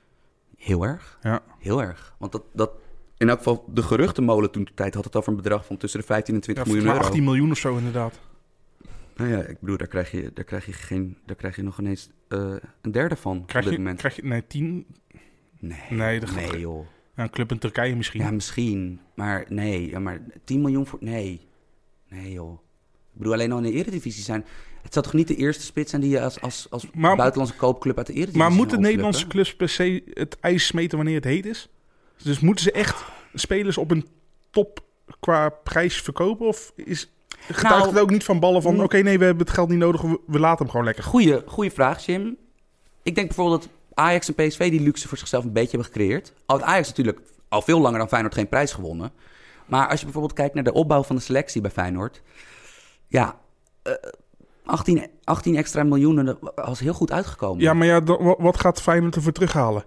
Heel erg. Ja. Heel erg. Want dat, dat in elk geval, de geruchtenmolen toen de tijd had het over een bedrag van tussen de 15 en 20 Ja, miljoen euro. 18 miljoen of zo inderdaad. Nou ja, ik bedoel, daar krijg je, daar krijg je, geen, daar krijg je nog ineens eh, een derde van Krijg op dit je, moment. krijg je, nee, 10. Nee, Nee, dat nee joh. Ja, een club in Turkije misschien. Ja, misschien. Maar nee, ja, maar 10 miljoen voor... Nee. Nee joh. Ik bedoel, alleen al in de eredivisie zijn... Het zou toch niet de eerste spits zijn die je als, als, als Maar- buitenlandse koopclub uit de eredivisie maar moeten Nederlandse clubs per se het ijs smeten wanneer het heet is? Dus moeten ze echt spelers op een top qua prijs verkopen? Of is, getuigt Nou, het ook niet van ballen van... mm. oké, nee, we hebben het geld niet nodig, we, we laten hem gewoon lekker. Goeie, goeie vraag, Jim. Ik denk bijvoorbeeld dat Ajax en PSV die luxe voor zichzelf een beetje hebben gecreëerd. Al Ajax natuurlijk al veel langer dan Feyenoord geen prijs gewonnen. Maar als je bijvoorbeeld kijkt naar de opbouw van de selectie bij Feyenoord. Ja, eh, 18, 18 extra miljoenen was heel goed uitgekomen. Ja, maar ja, wat gaat Feyenoord ervoor terughalen?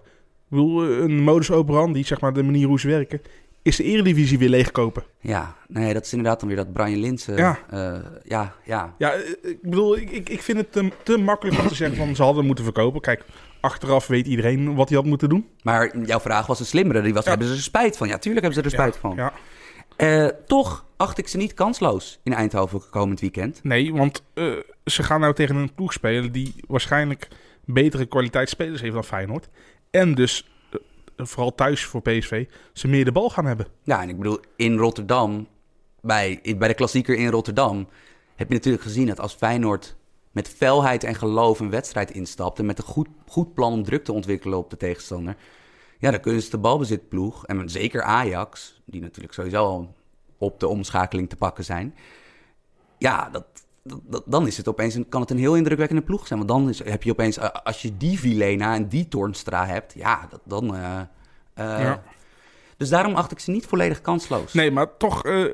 Bedoel, eh, een modus operandi, zeg maar de manier hoe ze werken... is de eredivisie weer leegkopen. Ja, nee, dat is inderdaad dan weer dat Brian Linsen. Ja. Ja, ja, ja. Ja, eh, ik bedoel, ik, ik, ik vind het te, te makkelijk om te zeggen van... ze hadden moeten verkopen. Kijk, achteraf weet iedereen wat hij had moeten doen. Maar jouw vraag was een slimmere. Die was, Ja. hebben ze er spijt van? Ja, tuurlijk hebben ze er spijt van. Ja. Eh, toch acht ik ze niet kansloos in Eindhoven komend weekend. Nee, want eh, ze gaan nou tegen een ploeg spelen die waarschijnlijk betere kwaliteit spelers heeft dan Feyenoord. En dus, eh, vooral thuis voor PSV, ze meer de bal gaan hebben. Ja, en ik bedoel, in Rotterdam, bij, bij de klassieker in Rotterdam, heb je natuurlijk gezien dat als Feyenoord met felheid en geloof een wedstrijd instapt en met een goed, goed plan om druk te ontwikkelen op de tegenstander, ja, dan kunnen ze de balbezitploeg, en zeker Ajax, die natuurlijk sowieso al op de omschakeling te pakken zijn, ja, dat- dan is het opeens een, kan het een heel indrukwekkende ploeg zijn. Want dan is, heb je opeens, als je die Vilena en die Toornstra hebt, ja, dat, dan... eh, eh, Ja. Dus daarom acht ik ze niet volledig kansloos. Nee, maar toch, eh,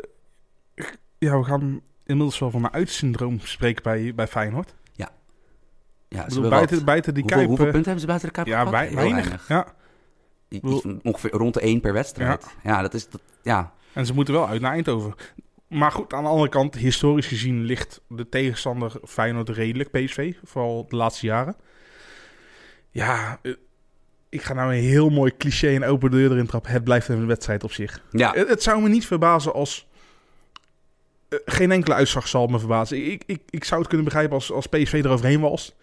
ja, we gaan inmiddels wel van een uitsyndroom spreken bij, bij Feyenoord. Ja, Ik ze bedoel, buiten, wat. buiten die hoeveel, Kuip... hoeveel punten hebben ze buiten de Kuip ja, Heel weinig. Ja. Iets ongeveer rond de één per wedstrijd. Ja, dat is... Dat, ja. En ze moeten wel uit naar Eindhoven. Maar goed, aan de andere kant, historisch gezien ligt de tegenstander Feyenoord redelijk, PSV. Vooral de laatste jaren. Ja, eh, ik ga nou een heel mooi cliché en open deur erin trappen. Het blijft een wedstrijd op zich. Ja, Het, het zou me niet verbazen als... eh, geen enkele uitslag zal me verbazen. Ik, ik, ik zou het kunnen begrijpen als, als PSV eroverheen was.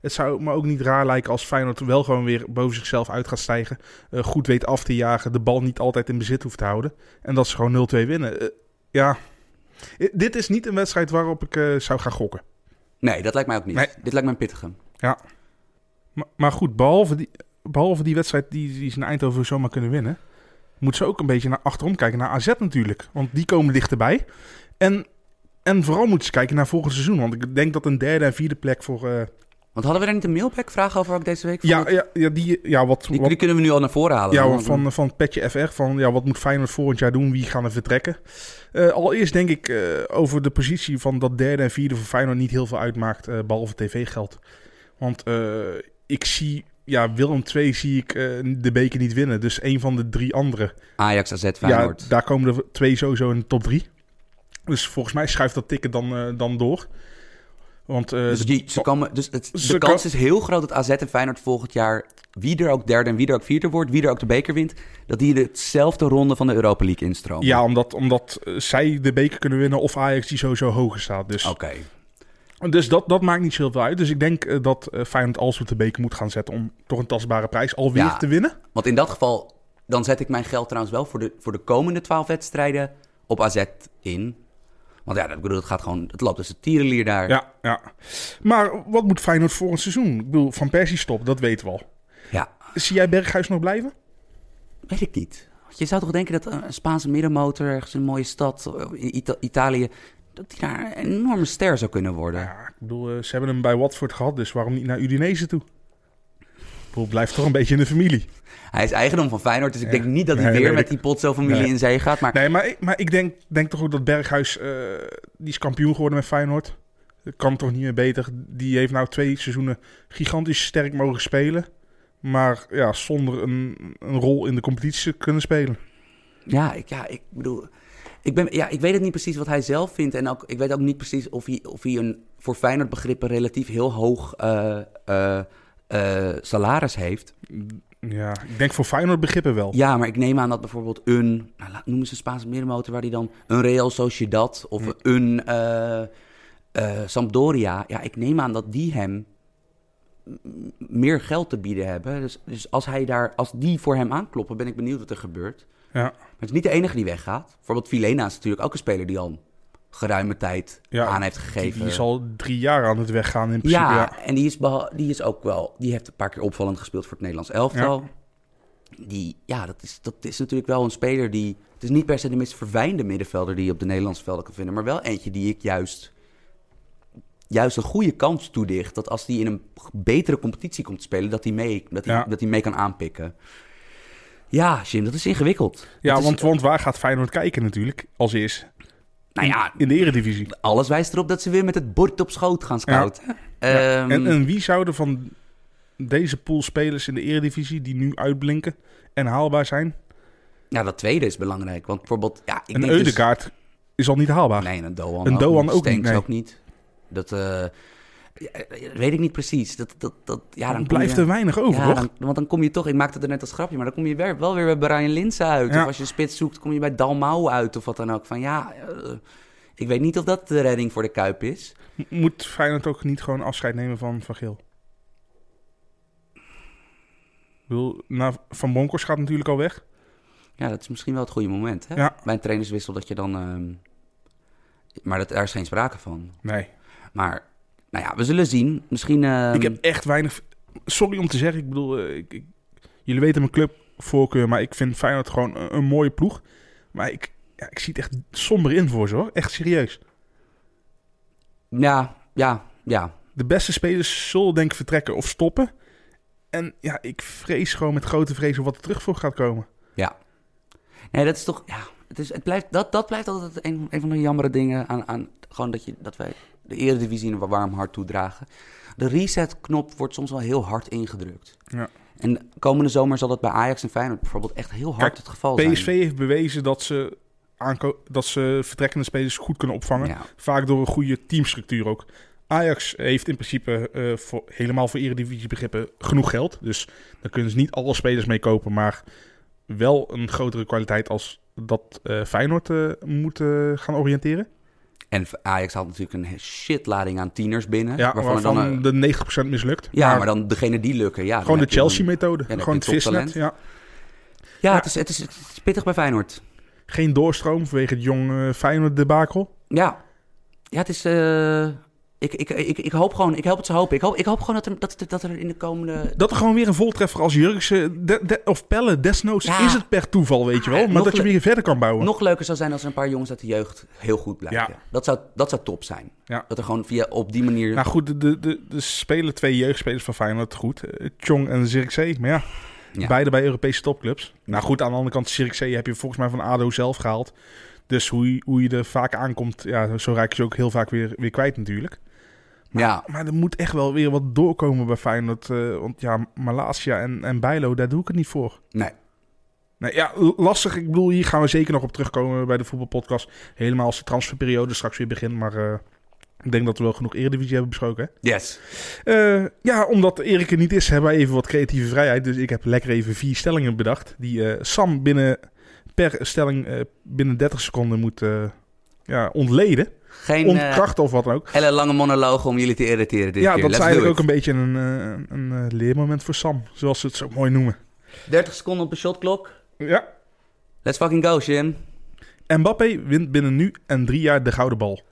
Het zou me ook niet raar lijken als Feyenoord wel gewoon weer boven zichzelf uit gaat stijgen. eh, goed weet af te jagen. De bal niet altijd in bezit hoeft te houden. En dat ze gewoon 0-2 winnen. Ja, dit is niet een wedstrijd waarop ik eh, zou gaan gokken. nee, dat lijkt mij ook niet. Nee. Dit lijkt me een pittige. Maar, maar goed, behalve die, behalve die wedstrijd die, die ze in Eindhoven zomaar kunnen winnen... moeten ze ook een beetje naar achterom kijken. Naar AZ natuurlijk. Want die komen dichterbij. En, en vooral moeten ze kijken naar volgend seizoen. Want ik denk dat een derde en vierde plek voor... eh, Want hadden we daar niet een mailback vraag over ook deze week? ja, ja, ja, die, ja, wat, Die, wat, die kunnen we nu al naar voren halen. ja, van, van Petje FR. Van ja, wat moet Feyenoord volgend jaar doen? Wie gaan er vertrekken? Eh, allereerst denk ik eh, over de positie van dat derde en vierde voor Feyenoord niet heel veel uitmaakt. eh, behalve tv-geld. Want ik zie... Ja, Willem II zie ik de beker niet winnen. Dus een van de drie andere. Ajax, AZ, Feyenoord. Ja, daar komen er twee sowieso in de top drie. Dus volgens mij schuift dat tikken dan, dan door. Want eh, dus de- die, ze komen, dus het, Ze de kan- kans is heel groot dat AZ en Feyenoord volgend jaar... wie er ook derde en wie er ook vierde wordt... wie er ook de beker wint... dat die dezelfde ronde van de Europa League instromen. ja, omdat, omdat eh, zij de beker kunnen winnen of Ajax die sowieso hoger staat. Dus, Oké. dus dat, dat maakt niet zoveel uit. Dus ik denk eh, dat Feyenoord als op de beker moet gaan zetten om toch een tastbare prijs alweer Ja. te winnen. Want in dat geval, dan zet ik mijn geld trouwens wel voor de, voor de komende twaalf wedstrijden op AZ in. Want ja, dat, ik bedoel, het gaat gewoon, het loopt dus de tierenlier daar. Ja, ja. Maar wat moet Feyenoord voor een seizoen? Ik bedoel, Van Persie stop, dat weten we al. Ja, Zie jij Berghuis nog blijven? weet ik niet. Je zou toch denken dat een Spaanse middenmotor ergens een mooie stad eh, in Ita- Italië, dat die daar een enorme ster zou kunnen worden. Ja, ik bedoel, eh, ze hebben hem bij Watford gehad, dus waarom niet naar Udinese toe? Ik bedoel, blijft toch een beetje in de familie. Hij is eigendom van Feyenoord, dus ik Ja. denk niet dat hij Nee, weer met ik. die Potso-familie Nee. in zee gaat. Maar Nee, maar ik, maar ik denk, denk toch ook dat Berghuis, eh, die is kampioen geworden met Feyenoord. Dat kan toch niet meer beter. Die heeft nou twee seizoenen gigantisch sterk mogen spelen. Maar ja, zonder een, een rol in de competitie te kunnen spelen. Ja, ik, ja, ik bedoel... Ik, ben, ja, ik weet het niet precies wat hij zelf vindt. En ook, ik weet ook niet precies of hij, of hij een voor Feyenoord begrippen relatief heel hoog eh, eh, salaris heeft. Ja, ik denk voor Feyenoord begrippen wel. Ja, maar ik neem aan dat bijvoorbeeld een... Nou, noem eens een Spaanse middenmotor waar hij dan... Een Real Sociedad of Hm. een eh, eh, Sampdoria... Ja, ik neem aan dat die hem meer geld te bieden hebben. Dus, dus als, hij daar, als die voor hem aankloppen, ben ik benieuwd wat er gebeurt. Ja, Maar het is niet de enige die weggaat. Bijvoorbeeld Vilena is natuurlijk ook een speler die al geruime tijd Ja, aan heeft die, gegeven. die is al drie jaar aan het weggaan in principe. ja, Ja, en die is, die is ook wel... Die heeft een paar keer opvallend gespeeld voor het Nederlands elftal. Die, ja, dat is, dat is natuurlijk wel een speler die... Het is niet per se de meest verwijnde middenvelder die je op de Nederlandse velden kan vinden. Maar wel eentje die ik juist... Juist een goede kans toedicht. Dat als die in een betere competitie komt te spelen... Dat hij mee, dat hij, Ja. dat mee kan aanpikken. Ja, Jim, dat is ingewikkeld. ja Dat is- want, want waar gaat Feyenoord kijken natuurlijk als eerst? Nou ja, In de eredivisie. alles wijst erop dat ze weer met het bord op schoot gaan scouten. Ja, Ehm, en, en wie zouden van deze pool spelers in de eredivisie die nu uitblinken en haalbaar zijn? Ja, dat tweede is belangrijk. Want bijvoorbeeld, ja, ik een denk dus- Eudegaard is al niet haalbaar. Nee, een Doan Een ook Doan niet. ook niet, nee. ook niet. Dat eh, ja, weet ik niet precies. Dat, dat, dat, ja, dan blijft je, er weinig over, ja, dan, Want dan kom je toch, ik maakte het er net als grapje, maar dan kom je weer, wel weer bij Brian Linsen uit. Ja. Of als je een spits zoekt, kom je bij Dalmau uit of wat dan ook. Van ja, eh, ik weet niet of dat de redding voor de Kuip is. Moet Feyenoord ook niet gewoon afscheid nemen van Van Geel? Ik bedoel, nou, van Bronckhorst gaat natuurlijk al weg. Ja, dat is misschien wel het goede moment. Hè? Ja. Bij een trainerswissel dat je dan... ehm, maar dat, daar is geen sprake van. Nee. Maar, nou ja, we zullen zien. Misschien... ehm, ik heb echt weinig... Sorry om te zeggen, ik bedoel... eh, ik, ik- jullie weten mijn clubvoorkeur, maar ik vind Feyenoord gewoon een, een mooie ploeg. Maar ik, ja, ik zie het echt somber in voor ze, hoor. Echt serieus. Ja, ja, ja. De beste spelers zullen denk ik vertrekken of stoppen. En ja, ik vrees gewoon met grote vrees of wat er terug voor gaat komen. Ja. Nee, dat is toch... Ja, het, is, het blijft, dat, dat blijft altijd een, een van de jammere dingen aan... aan gewoon dat, je, dat wij de eredivisie een warm hart toedragen. De reset-knop wordt soms wel heel hard ingedrukt. Ja. En komende zomer zal dat bij Ajax en Feyenoord bijvoorbeeld echt heel hard Kijk, het geval PSV zijn. heeft bewezen dat ze, aanko- dat ze vertrekkende spelers goed kunnen opvangen. Ja. Vaak door een goede teamstructuur ook. Ajax heeft in principe eh, voor, helemaal voor eredivisie begrippen genoeg geld. Dus daar kunnen ze niet alle spelers mee kopen. Maar wel een grotere kwaliteit als dat eh, Feyenoord eh, moet gaan oriënteren. En Ajax had natuurlijk een shitlading aan tieners binnen. Ja, waarvan waarvan, dan, de 90% mislukt. ja, maar, dan degene die lukken. Ja, gewoon de Chelsea-methode. gewoon het visnet. Ja. Ja, Het, is, het, is, het is pittig bij Feyenoord. Geen doorstroom vanwege het jong eh, Feyenoord debakel. Ja, ja het is. eh, ik, ik, ik, ik hoop gewoon, ik help het ze hopen. Ik hoop, ik hoop gewoon dat er, dat, dat er in de komende. Dat er gewoon weer een voltreffer als de, de- of Pelle, desnoods Ja. is het per toeval, weet je wel. Ah, Maar nog dat je weer verder kan bouwen. Nog leuker zou zijn als er een paar jongens uit de jeugd heel goed blijven. Ja. Dat, zou, dat zou top zijn. Ja. Dat er gewoon via op die manier. Nou goed, de, de, de, de spelen twee jeugdspelers van Feyenoord goed. Eh, Chong en Zirkzee. Maar ja, Ja. beide bij Europese topclubs. Nou goed, aan de andere kant, Zirkzee heb je volgens mij van ADO zelf gehaald. Dus hoe, je- hoe je er vaak aankomt, ja, zo raak je ze ook heel vaak weer, weer kwijt natuurlijk. Ja, Maar er moet echt wel weer wat doorkomen bij Feyenoord. eh, want ja, Malasia en, en Bijlo, daar doe ik het niet voor. nee. Nee, ja, lastig. Ik bedoel, hier gaan we zeker nog op terugkomen bij de voetbalpodcast. Helemaal als de transferperiode straks weer begint. Maar eh, ik denk dat we wel genoeg Eredivisie hebben besproken. Hè? Yes. Eh, ja, omdat Erik er niet is, hebben wij even wat creatieve vrijheid. Dus ik heb lekker even vier stellingen bedacht. Die Sam binnen per stelling binnen 30 seconden moet ja, ontleden. Geen eh, Ontkrachten of wat dan ook. hele lange monoloog om jullie te irriteren. Dit Ja, keer. dat is Let's eigenlijk do ook een beetje een, eh, een eh, leermoment voor Sam. Zoals ze het zo mooi noemen. 30 seconden op de shotklok. Ja. Let's fucking go, Jim. Mbappé wint binnen nu en drie jaar de gouden bal.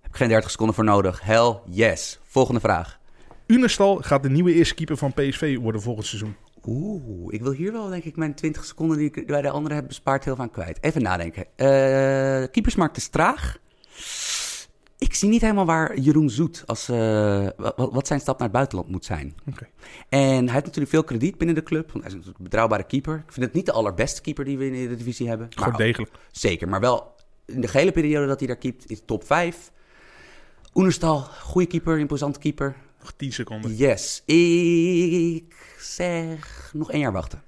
Heb ik geen 30 seconden voor nodig. Hell yes. Volgende vraag. Unestal gaat de nieuwe eerste keeper van PSV worden volgend seizoen. Oeh, ik wil hier wel denk ik mijn 20 seconden die ik bij de anderen heb bespaard heel van kwijt. Even nadenken. Eh keepersmarkt is traag. Ik zie niet helemaal waar Jeroen Zoet als eh, wat, zijn stap naar het buitenland moet zijn. En hij heeft natuurlijk veel krediet binnen de club, want hij is natuurlijk een betrouwbare keeper. Ik vind het niet de allerbeste keeper die we in de divisie hebben. Gewoon Maar degelijk. Zeker, maar wel in de gehele periode dat hij daar keept, is top 5. Oenerstal, goede keeper, imposante keeper. Nog 10 seconden. Yes, ik zeg nog één jaar wachten.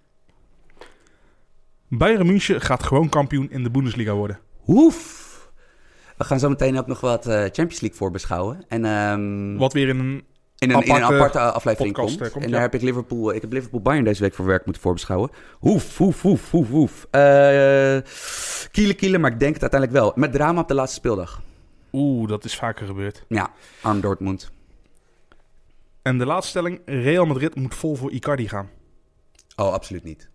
Bayern München gaat gewoon kampioen in de Bundesliga worden. Oef. We gaan zo meteen ook nog wat eh, Champions League voor beschouwen. En, ehm, Wat weer in een... in, een, in een aparte aparte aflevering podcast, komt. eh, komt, en ja. daar heb ik Liverpool, ik heb Liverpool Bayern deze week voor werk moeten voorbeschouwen. Oef, oef, oef, oef, oef. Eh kielen, kielen, maar ik denk het uiteindelijk wel. Met drama op de laatste speeldag. Oeh, dat is vaker gebeurd. Ja, arm Dortmund. En de laatste stelling. Real Madrid moet vol voor Icardi gaan. Oh, absoluut niet.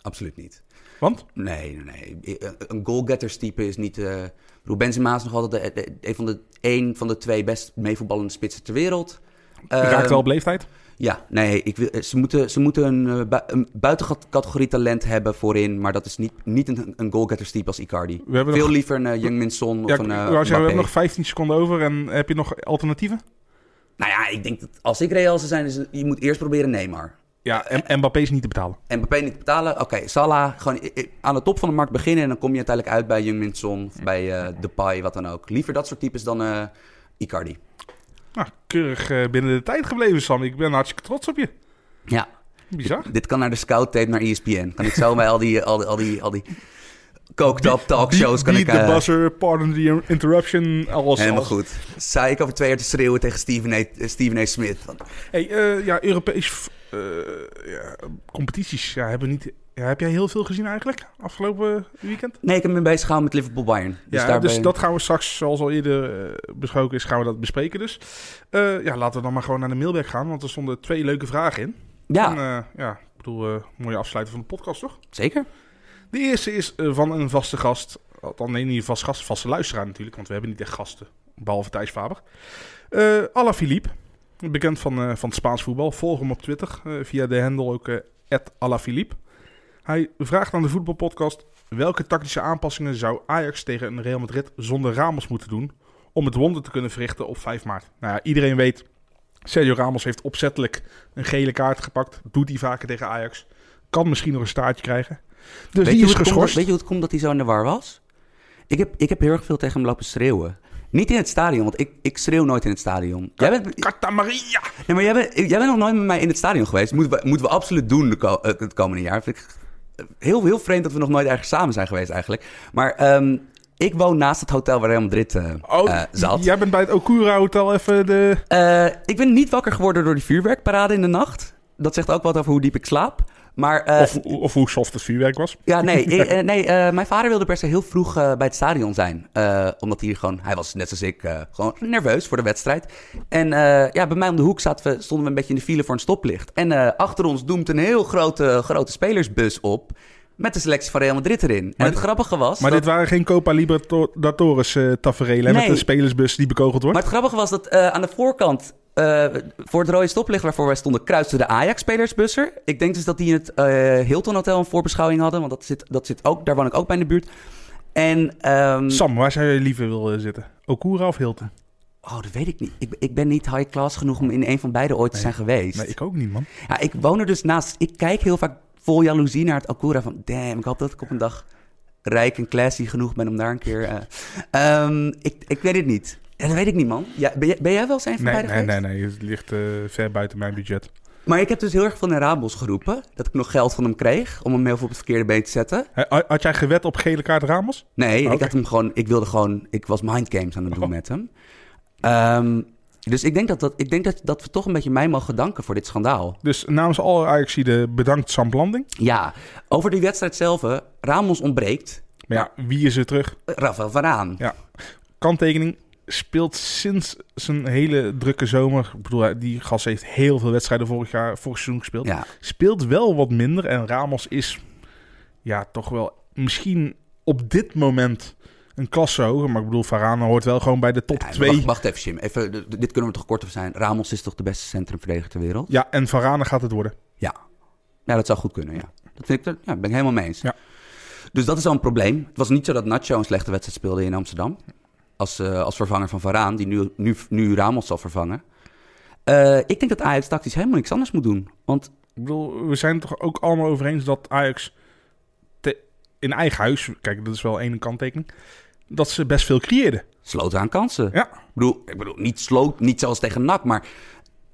Absoluut niet. Want? Nee, nee, nee. Een goalgetters type is niet... eh bedoel, Benzema is nog altijd de, de- een, van de, een van de twee best meevoetballende spitsen ter wereld. Hij raakt Ehm, wel op leeftijd. Ja, nee, ik wil, ze moeten, ze moeten een, eh, een buitencategorie talent hebben voorin, maar dat is niet, niet een, een goalgetters type als Icardi. We hebben Veel nog, liever een uh, Young Son of een eh, we hebben nog 15 seconden over. En heb je nog alternatieven? Nou ja, ik denk dat als ik Real zou zijn, is je moet eerst proberen Neymar. Ja, en Mbappé is niet te betalen. En Mbappé niet betalen. Oké, Salah, gewoon i- i- aan de top van de markt beginnen en dan kom je uiteindelijk uit bij Young Son of bij eh Depay, wat dan ook. Liever dat soort types dan eh, Icardi. Nou, keurig eh, binnen de tijd gebleven, Sam. Ik ben hartstikke trots op je. Ja, Bizar. dit kan naar de scout tape naar ESPN. Kan ik zo bij al die, al die, al die, al die coked up talkshows kan Beat ik... the eh, buzzer, pardon the interruption. Alles, Helemaal alles. goed. Zei ik over twee jaar te schreeuwen tegen Steven A. eh, Steven A. Smith. Van, Hey, eh, ja, Europees eh, ja, competities ja, hebben niet... Ja, heb jij heel veel gezien eigenlijk afgelopen weekend? Nee, ik heb me bezig gehouden met Liverpool Bayern. Dus ja, daarbij... dus dat gaan we straks, zoals al eerder eh, besproken is, gaan we dat bespreken dus. Eh, ja, laten we dan maar gewoon naar de mailback gaan, want er stonden twee leuke vragen in. Ja, En, eh, ja, ik bedoel, eh, mooie afsluiten van de podcast, toch? zeker. De eerste is eh, van een vaste gast. Althans, nee, niet een vast gast, vaste luisteraar natuurlijk. Want we hebben niet echt gasten, behalve Thijs Faber. Eh Ala Philippe, bekend van, eh, van het Spaans voetbal. Volg hem op Twitter eh, via de handle ook eh @alaphilippe. Hij vraagt aan de voetbalpodcast... welke tactische aanpassingen zou Ajax tegen een Real Madrid zonder Ramos moeten doen... om het wonder te kunnen verrichten op 5 maart? Nou ja, iedereen weet... Sergio Ramos heeft opzettelijk een gele kaart gepakt. Doet hij vaker tegen Ajax. Kan misschien nog een staartje krijgen. Dus weet, die je is hoe het komt, geschorst. weet je hoe het komt dat hij zo in de war was? Ik heb, ik heb heel erg veel tegen hem lopen schreeuwen. Niet in het stadion, want ik, ik schreeuw nooit in het stadion. Jij bent, Maria! nee, maar jij, bent, jij bent nog nooit met mij in het stadion geweest. Moeten we, moeten we absoluut doen de ko- eh, het komende jaar. Vind ik heel, heel vreemd dat we nog nooit ergens samen zijn geweest eigenlijk. Maar ehm, ik woon naast het hotel waar Real Madrid eh, Oh, eh, zat. jij bent bij het Okura Hotel even de... Ik ben niet wakker geworden door die vuurwerkparade in de nacht. Dat zegt ook wat over hoe diep ik slaap. Maar eh, Of, of hoe soft het vuurwerk was. ja, nee, ik- [LAUGHS] eh, nee eh, mijn vader wilde per se heel vroeg eh, bij het stadion zijn. Eh, omdat hij gewoon, hij was net zoals ik, eh, gewoon nerveus voor de wedstrijd. En eh, ja, bij mij om de hoek zaten we, stonden we een beetje in de file voor een stoplicht. En eh, achter ons doemt een heel grote, grote spelersbus op. Met de selectie van Real Madrid erin. En Maar het dit- grappige was. Maar dat- dit waren geen Copa Libertadores eh tafereelen hè, met Nee. een spelersbus die bekogeld wordt. Maar het grappige was dat eh, aan de voorkant, eh, voor het rode stoplicht waarvoor wij stonden, kruiste de Ajax-spelersbusser. Ik denk dus dat die in het Hilton Hotel een voorbeschouwing hadden, want dat zit, dat zit ook, daar woon ik ook bij in de buurt. En, ehm, Sam, waar zou je liever willen zitten? Okura of Hilton? oh, dat weet ik niet. Ik, ik ben niet high class genoeg om in een van beide ooit te Nee. zijn geweest. Nee, ik ook niet, man. Ja, ik woon er dus naast. Ik kijk heel vaak vol jaloezie naar het Alcura van, damn, ik hoop dat ik op een dag rijk en classy genoeg ben om daar een keer... eh, ehm, ik, ik weet het niet. Ja, dat weet ik niet, man. Ja, ben, jij, ben jij wel van Nee, nee, geweest? nee, nee. Het ligt eh, ver buiten mijn budget. Maar ik heb dus heel erg van de Rabos geroepen. Dat ik nog geld van hem kreeg om hem heel veel op het verkeerde been te zetten. Had jij gewet op gele kaart Ramos? Nee, Oké. ik had hem gewoon. Ik wilde gewoon. Ik was mindgames aan het doen Oh. met hem. Ehm, dus ik denk, dat, dat, ik denk dat, dat we toch een beetje mij mogen danken voor dit schandaal. Dus namens alle Ajaxiden bedankt Sam Blanding. Ja, over die wedstrijd zelf. Ramos ontbreekt. Maar ja, wie is er terug? Rafael Varaan. Ja. Kanttekening speelt sinds zijn hele drukke zomer. Ik bedoel, die gast heeft heel veel wedstrijden vorig jaar, vorig seizoen gespeeld. Ja. Speelt wel wat minder. En Ramos is ja, toch wel misschien op dit moment een klasse hoger. Maar ik bedoel, Varane hoort wel gewoon bij de top Ja, 2. wacht, wacht even, Jim. Even, dit kunnen we toch kort over zijn. Ramos is toch de beste centrumverdediger ter wereld? Ja, en Varane gaat het worden. Ja. Ja, dat zou goed kunnen, ja. Dat vind ik, ja, ben ik helemaal mee eens. Ja. Dus dat is al een probleem. Het was niet zo dat Nacho een slechte wedstrijd speelde in Amsterdam. Als, eh, als vervanger van Varaan, die nu, nu, nu Ramos zal vervangen. Eh, ik denk dat Ajax tactisch helemaal niks anders moet doen. Want Ik bedoel, we zijn het toch ook allemaal over eens dat Ajax te- in eigen huis, kijk, dat is wel één kanttekening, dat ze best veel creëerden. sloten aan kansen. Ja. Ik bedoel, ik bedoel niet, sloot, niet zoals tegen NAC, maar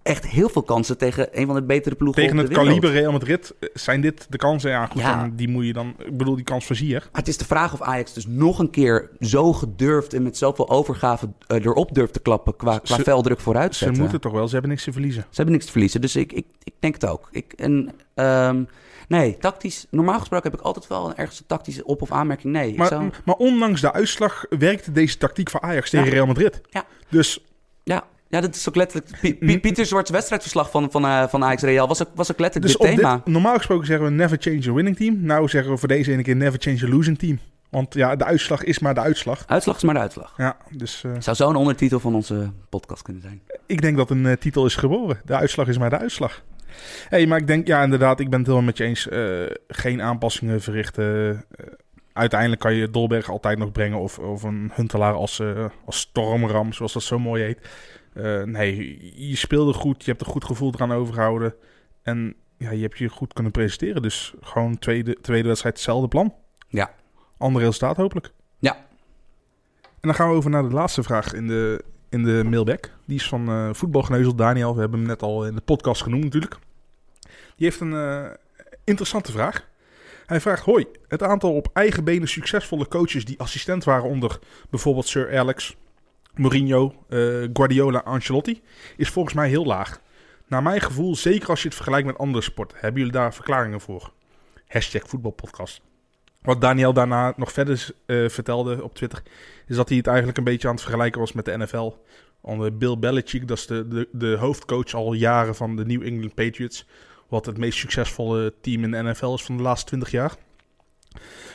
echt heel veel kansen tegen een van de betere ploegen Tegen het kaliber Real Madrid eh, zijn dit de kansen. Ja, goed, Ja. en die moet je dan... Ik bedoel, die kans versier. Maar het is de vraag of Ajax dus nog een keer zo gedurfd en met zoveel overgave eh, erop durft te klappen qua, qua Ze- veldruk vooruit Ze moeten toch wel, ze hebben niks te verliezen. Ze hebben niks te verliezen, dus ik, ik, ik denk het ook. Ik, en, ehm, nee, tactisch, normaal gesproken heb ik altijd wel een ergens een tactische op- of aanmerking. Nee, Maar, zou- maar ondanks de uitslag werkte deze tactiek van Ajax tegen Ja. Real Madrid. Ja. Dus ja, ja, dat is ook letterlijk... Pie- Pieter Zwart's wedstrijdverslag van, van, eh, van Ajax Real was ook, was ook letterlijk Dus dit op thema. dit, normaal gesproken zeggen we never change a winning team. Nou zeggen we voor deze ene keer never change a losing team. Want ja, de uitslag is maar de uitslag. Uitslag is maar de uitslag. Ja, dus eh, Zou zo een ondertitel van onze podcast kunnen zijn. ik denk dat een eh, titel is geboren. De uitslag is maar de uitslag. Hey, maar ik denk, ja inderdaad, ik ben het helemaal met je eens. Eh, geen aanpassingen verrichten. Eh, uiteindelijk kan je Dolberg altijd nog brengen. Of, of een Huntelaar als, eh, als stormram, zoals dat zo mooi heet. Nee, je speelde goed. Je hebt een goed gevoel eraan overgehouden. En ja, je hebt je goed kunnen presenteren. Dus gewoon tweede, tweede wedstrijd hetzelfde plan. Ja. Ander resultaat hopelijk. Ja. En dan gaan we over naar de laatste vraag in de, in de mailback. Die is van eh voetbalgeneuzel Daniel. We hebben hem net al in de podcast genoemd natuurlijk. Die heeft een eh, interessante vraag. Hij vraagt, hoi, het aantal op eigen benen succesvolle coaches die assistent waren onder bijvoorbeeld Sir Alex, Mourinho, eh, Guardiola, Ancelotti, is volgens mij heel laag. Naar mijn gevoel, zeker als je het vergelijkt met andere sporten. Hebben jullie daar verklaringen voor? Hashtag voetbalpodcast. Wat Daniel daarna nog verder eh, vertelde op Twitter, is dat hij het eigenlijk een beetje aan het vergelijken was met de NFL. Onder Bill Belichick, dat is de, de, de hoofdcoach al jaren van de New England Patriots. Wat het meest succesvolle team in de NFL is van de laatste 20 jaar.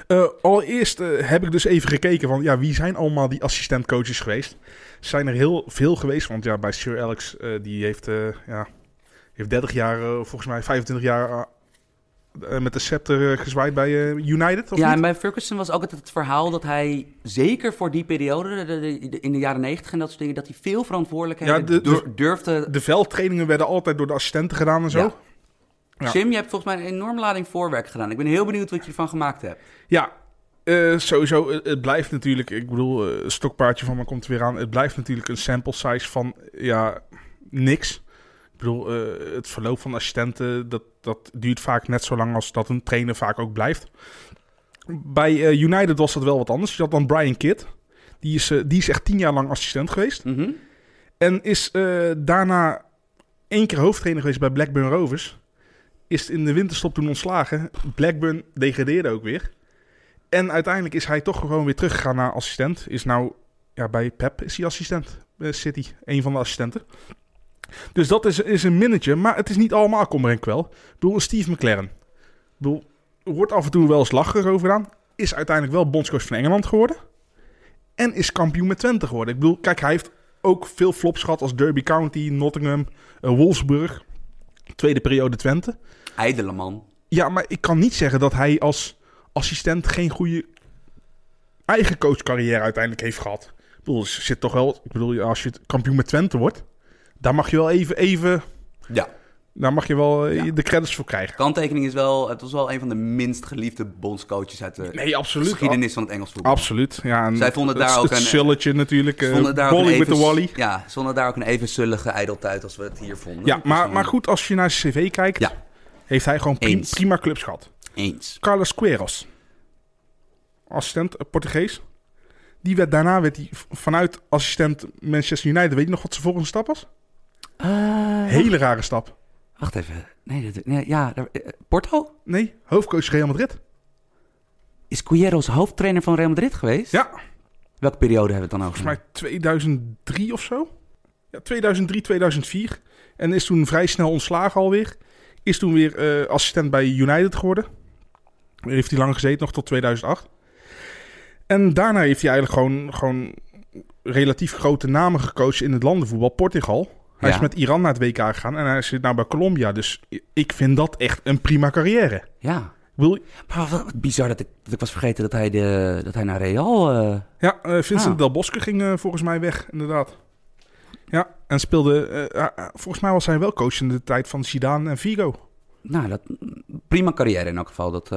Eh, allereerst eh, heb ik dus even gekeken van ja, wie zijn allemaal die assistentcoaches geweest. Zijn er heel veel geweest, want ja, bij Sir Alex, die heeft, ja, heeft 30 jaar, volgens mij 25 jaar met de scepter eh, gezwaaid bij eh, United, of ja, niet? en bij Ferguson was ook het, het verhaal dat hij, zeker voor die periode, de- de- de- in de jaren negentig en dat soort dingen, dat hij veel verantwoordelijkheden Ja, de- dur- durfde. De veldtrainingen werden altijd door de assistenten gedaan en zo. Ja. Ja. Jim, je hebt volgens mij een enorme lading voorwerk gedaan. Ik ben heel benieuwd wat je ervan gemaakt hebt. Ja, eh, sowieso. Het, blijft natuurlijk, ik bedoel, eh, een stokpaardje van me komt er weer aan. Het blijft natuurlijk een sample size van, ja, niks. Ik bedoel, eh, het verloop van assistenten, dat, dat duurt vaak net zo lang als dat een trainer vaak ook blijft. Bij eh, United was dat wel wat anders. Je had dan Brian Kidd. Die is, eh, die is echt tien jaar lang assistent geweest. Mhm. En is eh, daarna één keer hoofdtrainer geweest bij Blackburn Rovers. Is in de winterstop toen ontslagen. Blackburn degradeerde ook weer. En uiteindelijk is hij toch gewoon weer teruggegaan naar assistent. Is nou, ja, bij Pep is hij assistent. City, een van de assistenten. Dus dat is, is een minnetje. Maar het is niet allemaal kommer en kwel. Ik bedoel, Steve McLaren. Ik bedoel, er wordt af en toe wel eens lacherig over gedaan. Is uiteindelijk wel bondscoach van Engeland geworden. En is kampioen met Twente geworden. Ik bedoel, kijk, hij heeft ook veel flops gehad als Derby County, Nottingham, eh, Wolfsburg. Tweede periode Twente. Ijdele man. Ja, maar ik kan niet zeggen dat hij als assistent geen goede eigen coachcarrière uiteindelijk heeft gehad. Ik bedoel, er zit toch wel... Ik bedoel, als je kampioen met Twente wordt... daar mag je wel even... even Ja. daar mag je wel eh, Ja. de credits voor krijgen. Kanttekening is wel, het was wel een van de minst geliefde bondscoaches uit de Nee, absoluut. geschiedenis van het Engels voetbal. Absoluut. Ja, en Zij vonden het- daar ook het een- sulletje natuurlijk. Ze eh, vonden daar Wally the even, Wally. Ja, ze vonden daar ook een even zullige ijdeltuit als we het hier vonden. Ja, maar, maar goed, als je naar zijn cv kijkt... Ja. heeft hij gewoon prima clubs gehad. Eens. Carlos Queiroz, assistent eh, Portugees. Die werd, daarna werd hij vanuit assistent Manchester United. Weet je nog wat zijn volgende stap was? Eh, Hele rare stap. Wacht even. Nee, dat, nee ja, daar- eh, Porto? Nee, hoofdcoach Real Madrid. Is Cueros hoofdtrainer van Real Madrid geweest? Ja, Welke periode hebben we het dan over? volgens mij 2003 of zo. Ja, 2003, 2004. En is toen vrij snel ontslagen alweer. Is toen weer eh, assistent bij United geworden. Daar heeft hij lang gezeten, nog tot 2008. En daarna heeft hij eigenlijk gewoon, gewoon relatief grote namen gecoacht in het landenvoetbal. Portugal. Hij Ja. is met Iran naar het WK gegaan en hij zit nou bij Colombia. Dus ik vind dat echt een prima carrière. Ja. Wil, Maar wat, bizar dat ik, dat ik was vergeten dat hij, de, dat hij naar Real... eh, ja, eh, Vincent Ah. Del Bosque ging eh, volgens mij weg, inderdaad. Ja, en speelde... volgens mij was hij wel coach in de tijd van Zidane en Vigo. nou, dat, prima carrière in elk geval. Dat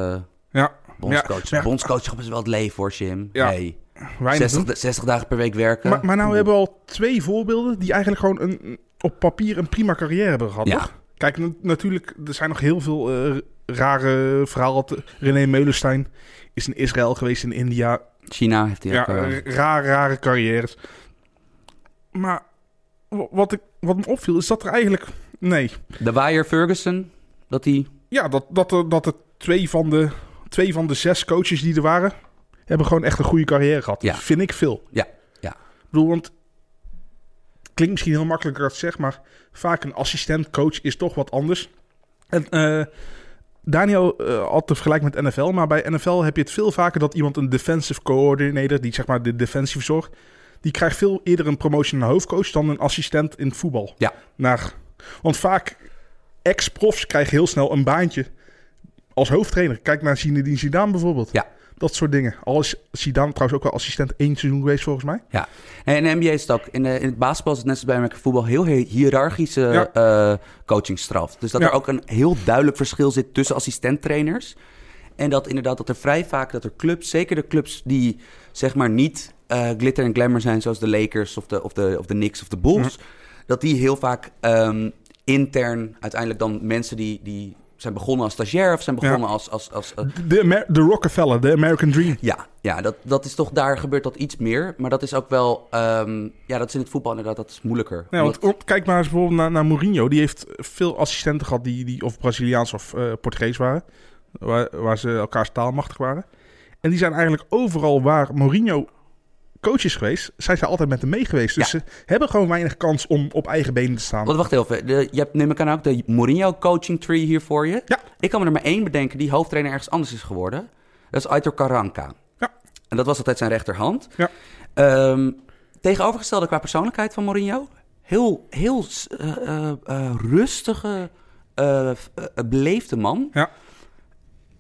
Ja, bondscoach. Ja, ja. Bondscoachschap is wel het leven voor Jim. Ja. Hey, weinig 60, da- 60 dagen per week werken. Maar, maar nou hebben we al twee voorbeelden die eigenlijk gewoon een, op papier een prima carrière hebben gehad, Ja. toch? Kijk, na- natuurlijk, er zijn nog heel veel eh, rare verhalen. René Meulenstein is in Israël geweest, in India. China heeft hij Ja, ook... eh, rare, rare carrières. Maar wa- wat, ik, wat me opviel, is dat er eigenlijk... Nee. de Wire Ferguson, dat hij... Ja, dat, dat, er, dat er twee van, de, twee van de zes coaches die er waren... hebben gewoon echt een goede carrière gehad. Ja. Vind ik veel. Ja, ja. Ik bedoel, want... Klinkt misschien heel makkelijk dat ik zeg, maar... vaak een assistent-coach is toch wat anders. En eh, Daniel eh, had te vergelijken met NFL... maar bij NFL heb je het veel vaker dat iemand een defensive coordinator... die zeg maar de defensie verzorgt... die krijgt veel eerder een promotion naar hoofdcoach... dan een assistent in het voetbal. Ja. Naar, want vaak ex-profs krijgen heel snel een baantje als hoofdtrainer. Kijk naar Zinedine Zidane bijvoorbeeld. Ja. Dat soort dingen. Al is Zidane trouwens ook wel assistent één seizoen geweest volgens mij. Ja, en in de NBA is het ook. In, de, in het basketbal is het net zoals bij American voetbal heel hi- hiërarchische Ja. eh, coachingstraf. Dus dat Ja. er ook een heel duidelijk verschil zit tussen assistenttrainers. En dat inderdaad dat er vrij vaak dat er clubs, zeker de clubs die zeg maar niet eh, glitter en glamour zijn, zoals de Lakers of de, of de, of de Knicks of de Bulls, dat die heel vaak ehm, intern uiteindelijk dan mensen die, die zijn begonnen als stagiair of zijn begonnen als, als, als, als De, de Rockefeller, de American Dream. ja, ja dat, dat is toch, daar gebeurt dat iets meer. Maar dat is ook wel, ehm, ja, dat is in het voetbal inderdaad, dat is moeilijker. Ja, want, Omdat- want kijk maar eens bijvoorbeeld naar, naar Mourinho. Die heeft veel assistenten gehad die, die of Braziliaans of eh Portugees waren. Waar, waar ze elkaars taalmachtig waren. En die zijn eigenlijk overal waar Mourinho coach is geweest, zijn ze altijd met hem mee geweest. Dus Ja. ze hebben gewoon weinig kans om op eigen benen te staan. Want wacht even, de, je hebt neem ik aan ook de Mourinho coaching tree hier voor je. Ja. Ik kan me er maar één bedenken die hoofdtrainer ergens anders is geworden. Dat is Aitor Karanka. Ja. En dat was altijd zijn rechterhand. Ja. Ehm, tegenovergestelde qua persoonlijkheid van Mourinho. Heel, heel eh, eh, eh, rustige, beleefde man. Ja.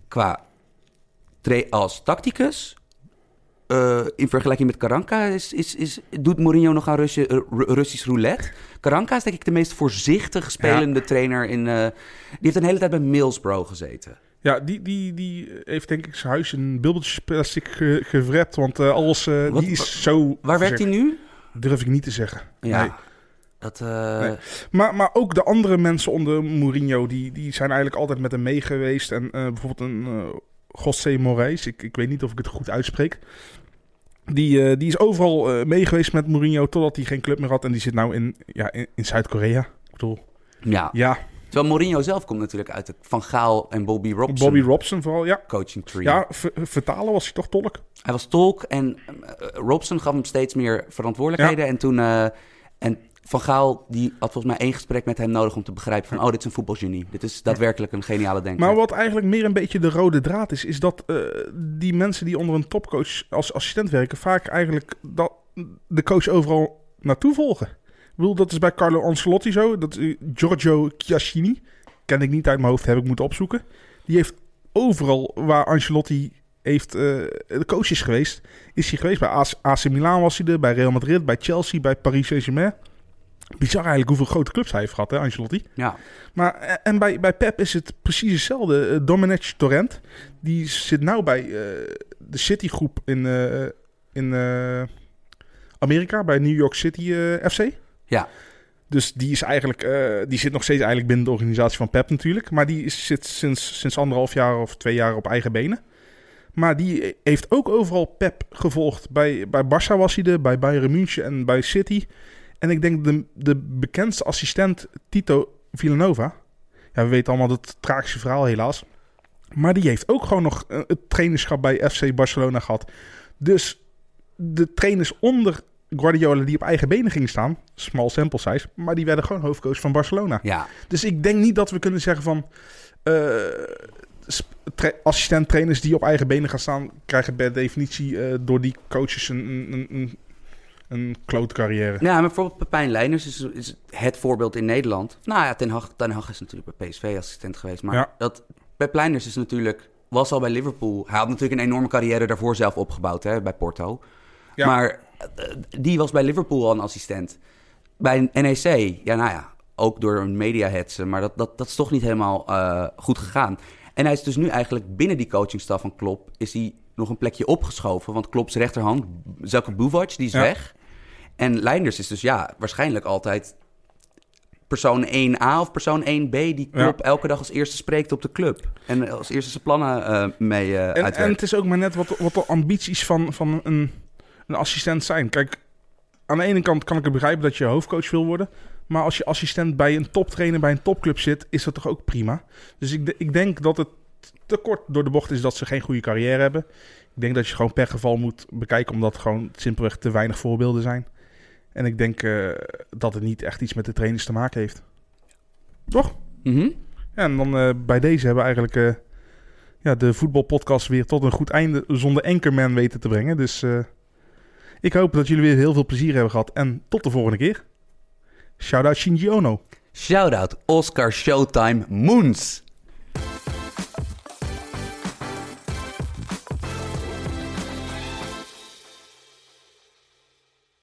Qua als tacticus. Eh, in vergelijking met Karanka is, is, is, doet Mourinho nog aan eh, Ru- Russisch roulette. Karanka is denk ik de meest voorzichtig spelende trainer. In, eh, die heeft een hele tijd bij Millsbro gezeten. Ja, die, die, die heeft denk ik zijn huis in bubbeltjesplastic ge, gevrept. Want alles, Wat- die is zo... Waar werkt hij nu? Durf ik niet te zeggen. Ja, Nee. dat... Nee. Maar, maar ook de andere mensen onder Mourinho, die, die zijn eigenlijk altijd met hem mee geweest. En bijvoorbeeld een José Moraes, ik, ik weet niet of ik het goed uitspreek. Die, eh, die is overal eh, mee geweest met Mourinho totdat hij geen club meer had. En die zit nou in, ja, in, in Zuid-Korea. Ik bedoel, ja. ja, Terwijl Mourinho zelf komt natuurlijk uit de Van Gaal en Bobby Robson Bobby Robson vooral, ja. coaching tree. Ja, ver- vertalen was hij toch tolk? Hij was tolk en eh, Robson gaf hem steeds meer verantwoordelijkheden. En toen... en Van Gaal die had volgens mij één gesprek met hem nodig om te begrijpen van... oh, dit is een voetbalgenie. Dit is daadwerkelijk een geniale denker. Maar wat eigenlijk meer een beetje de rode draad is, is dat eh, die mensen die onder een topcoach als assistent werken, vaak eigenlijk dat de coach overal naartoe volgen. Ik bedoel, dat is bij Carlo Ancelotti zo. Dat is Giorgio Chiassini. Ken ik niet uit mijn hoofd, heb ik moeten opzoeken. Die heeft overal waar Ancelotti heeft, eh, de coach is geweest, is hij geweest. Bij AC, AC Milan was hij er, bij Real Madrid, bij Chelsea, bij Paris Saint-Germain. Bizar eigenlijk hoeveel grote clubs hij heeft gehad, hè, Ancelotti. Ja, Maar eh, en bij, bij Pep is het precies hetzelfde. Uh, Dominic Torrent, die zit nou bij eh, de City-groep in, eh, in eh, Amerika, bij New York City eh, FC. ja. Dus die, is eigenlijk, eh, die zit nog steeds eigenlijk binnen de organisatie van Pep natuurlijk. Maar die is, zit sinds, sinds anderhalf jaar of twee jaar op eigen benen. Maar die heeft ook overal Pep gevolgd. Bij, bij Barça was hij er, bij Bayern München en bij City. En ik denk de, de bekendste assistent Tito Villanova. Ja, we weten allemaal dat tragische verhaal helaas. Maar die heeft ook gewoon nog eh, het trainerschap bij FC Barcelona gehad. Dus de trainers onder Guardiola die op eigen benen gingen staan, small sample size, maar die werden gewoon hoofdcoach van Barcelona. ja. Dus ik denk niet dat we kunnen zeggen van eh, sp- tra- assistent-trainers die op eigen benen gaan staan, krijgen per definitie eh, door die coaches een, een, een, een klote carrière. Ja, maar bijvoorbeeld Pepijn Leiners is, is het voorbeeld in Nederland. Nou ja, Ten Hag, Ten Hag is natuurlijk bij PSV assistent geweest. Maar Ja. dat, Pep Leiners is natuurlijk, was al bij Liverpool. Hij had natuurlijk een enorme carrière daarvoor zelf opgebouwd hè, bij Porto. Ja. Maar eh, die was bij Liverpool al een assistent. Bij NEC, ja nou ja, ook door een media hetsen. Maar dat, dat, dat is toch niet helemaal eh, goed gegaan. En hij is dus nu eigenlijk binnen die coachingstaf van Klopp... is hij nog een plekje opgeschoven. Want Klopps rechterhand, Zelko Buvac, die is Ja. weg. En Leinders is dus ja, waarschijnlijk altijd persoon 1A of persoon 1B die Klopp elke dag als eerste spreekt op de club. En als eerste zijn plannen uh, mee uh, en, en, het is ook maar net wat, wat de ambities van, van een, een assistent zijn. Kijk, aan de ene kant kan ik het begrijpen dat je hoofdcoach wil worden. Maar als je assistent bij een toptrainer, bij een topclub zit, is dat toch ook prima. Dus ik, ik denk dat het te kort door de bocht is dat ze geen goede carrière hebben. Ik denk dat je gewoon per geval moet bekijken, omdat gewoon simpelweg te weinig voorbeelden zijn. En ik denk uh, dat het niet echt iets met de trainers te maken heeft. Toch? Mm -hmm. ja, en dan uh, bij deze hebben we eigenlijk uh, ja, de voetbalpodcast weer tot een goed einde zonder Anchorman weten te brengen. Dus ik hoop dat jullie weer heel veel plezier hebben gehad. En tot de volgende keer. Shout-out Shinji Ono. Shout-out Oscar Showtime Moons.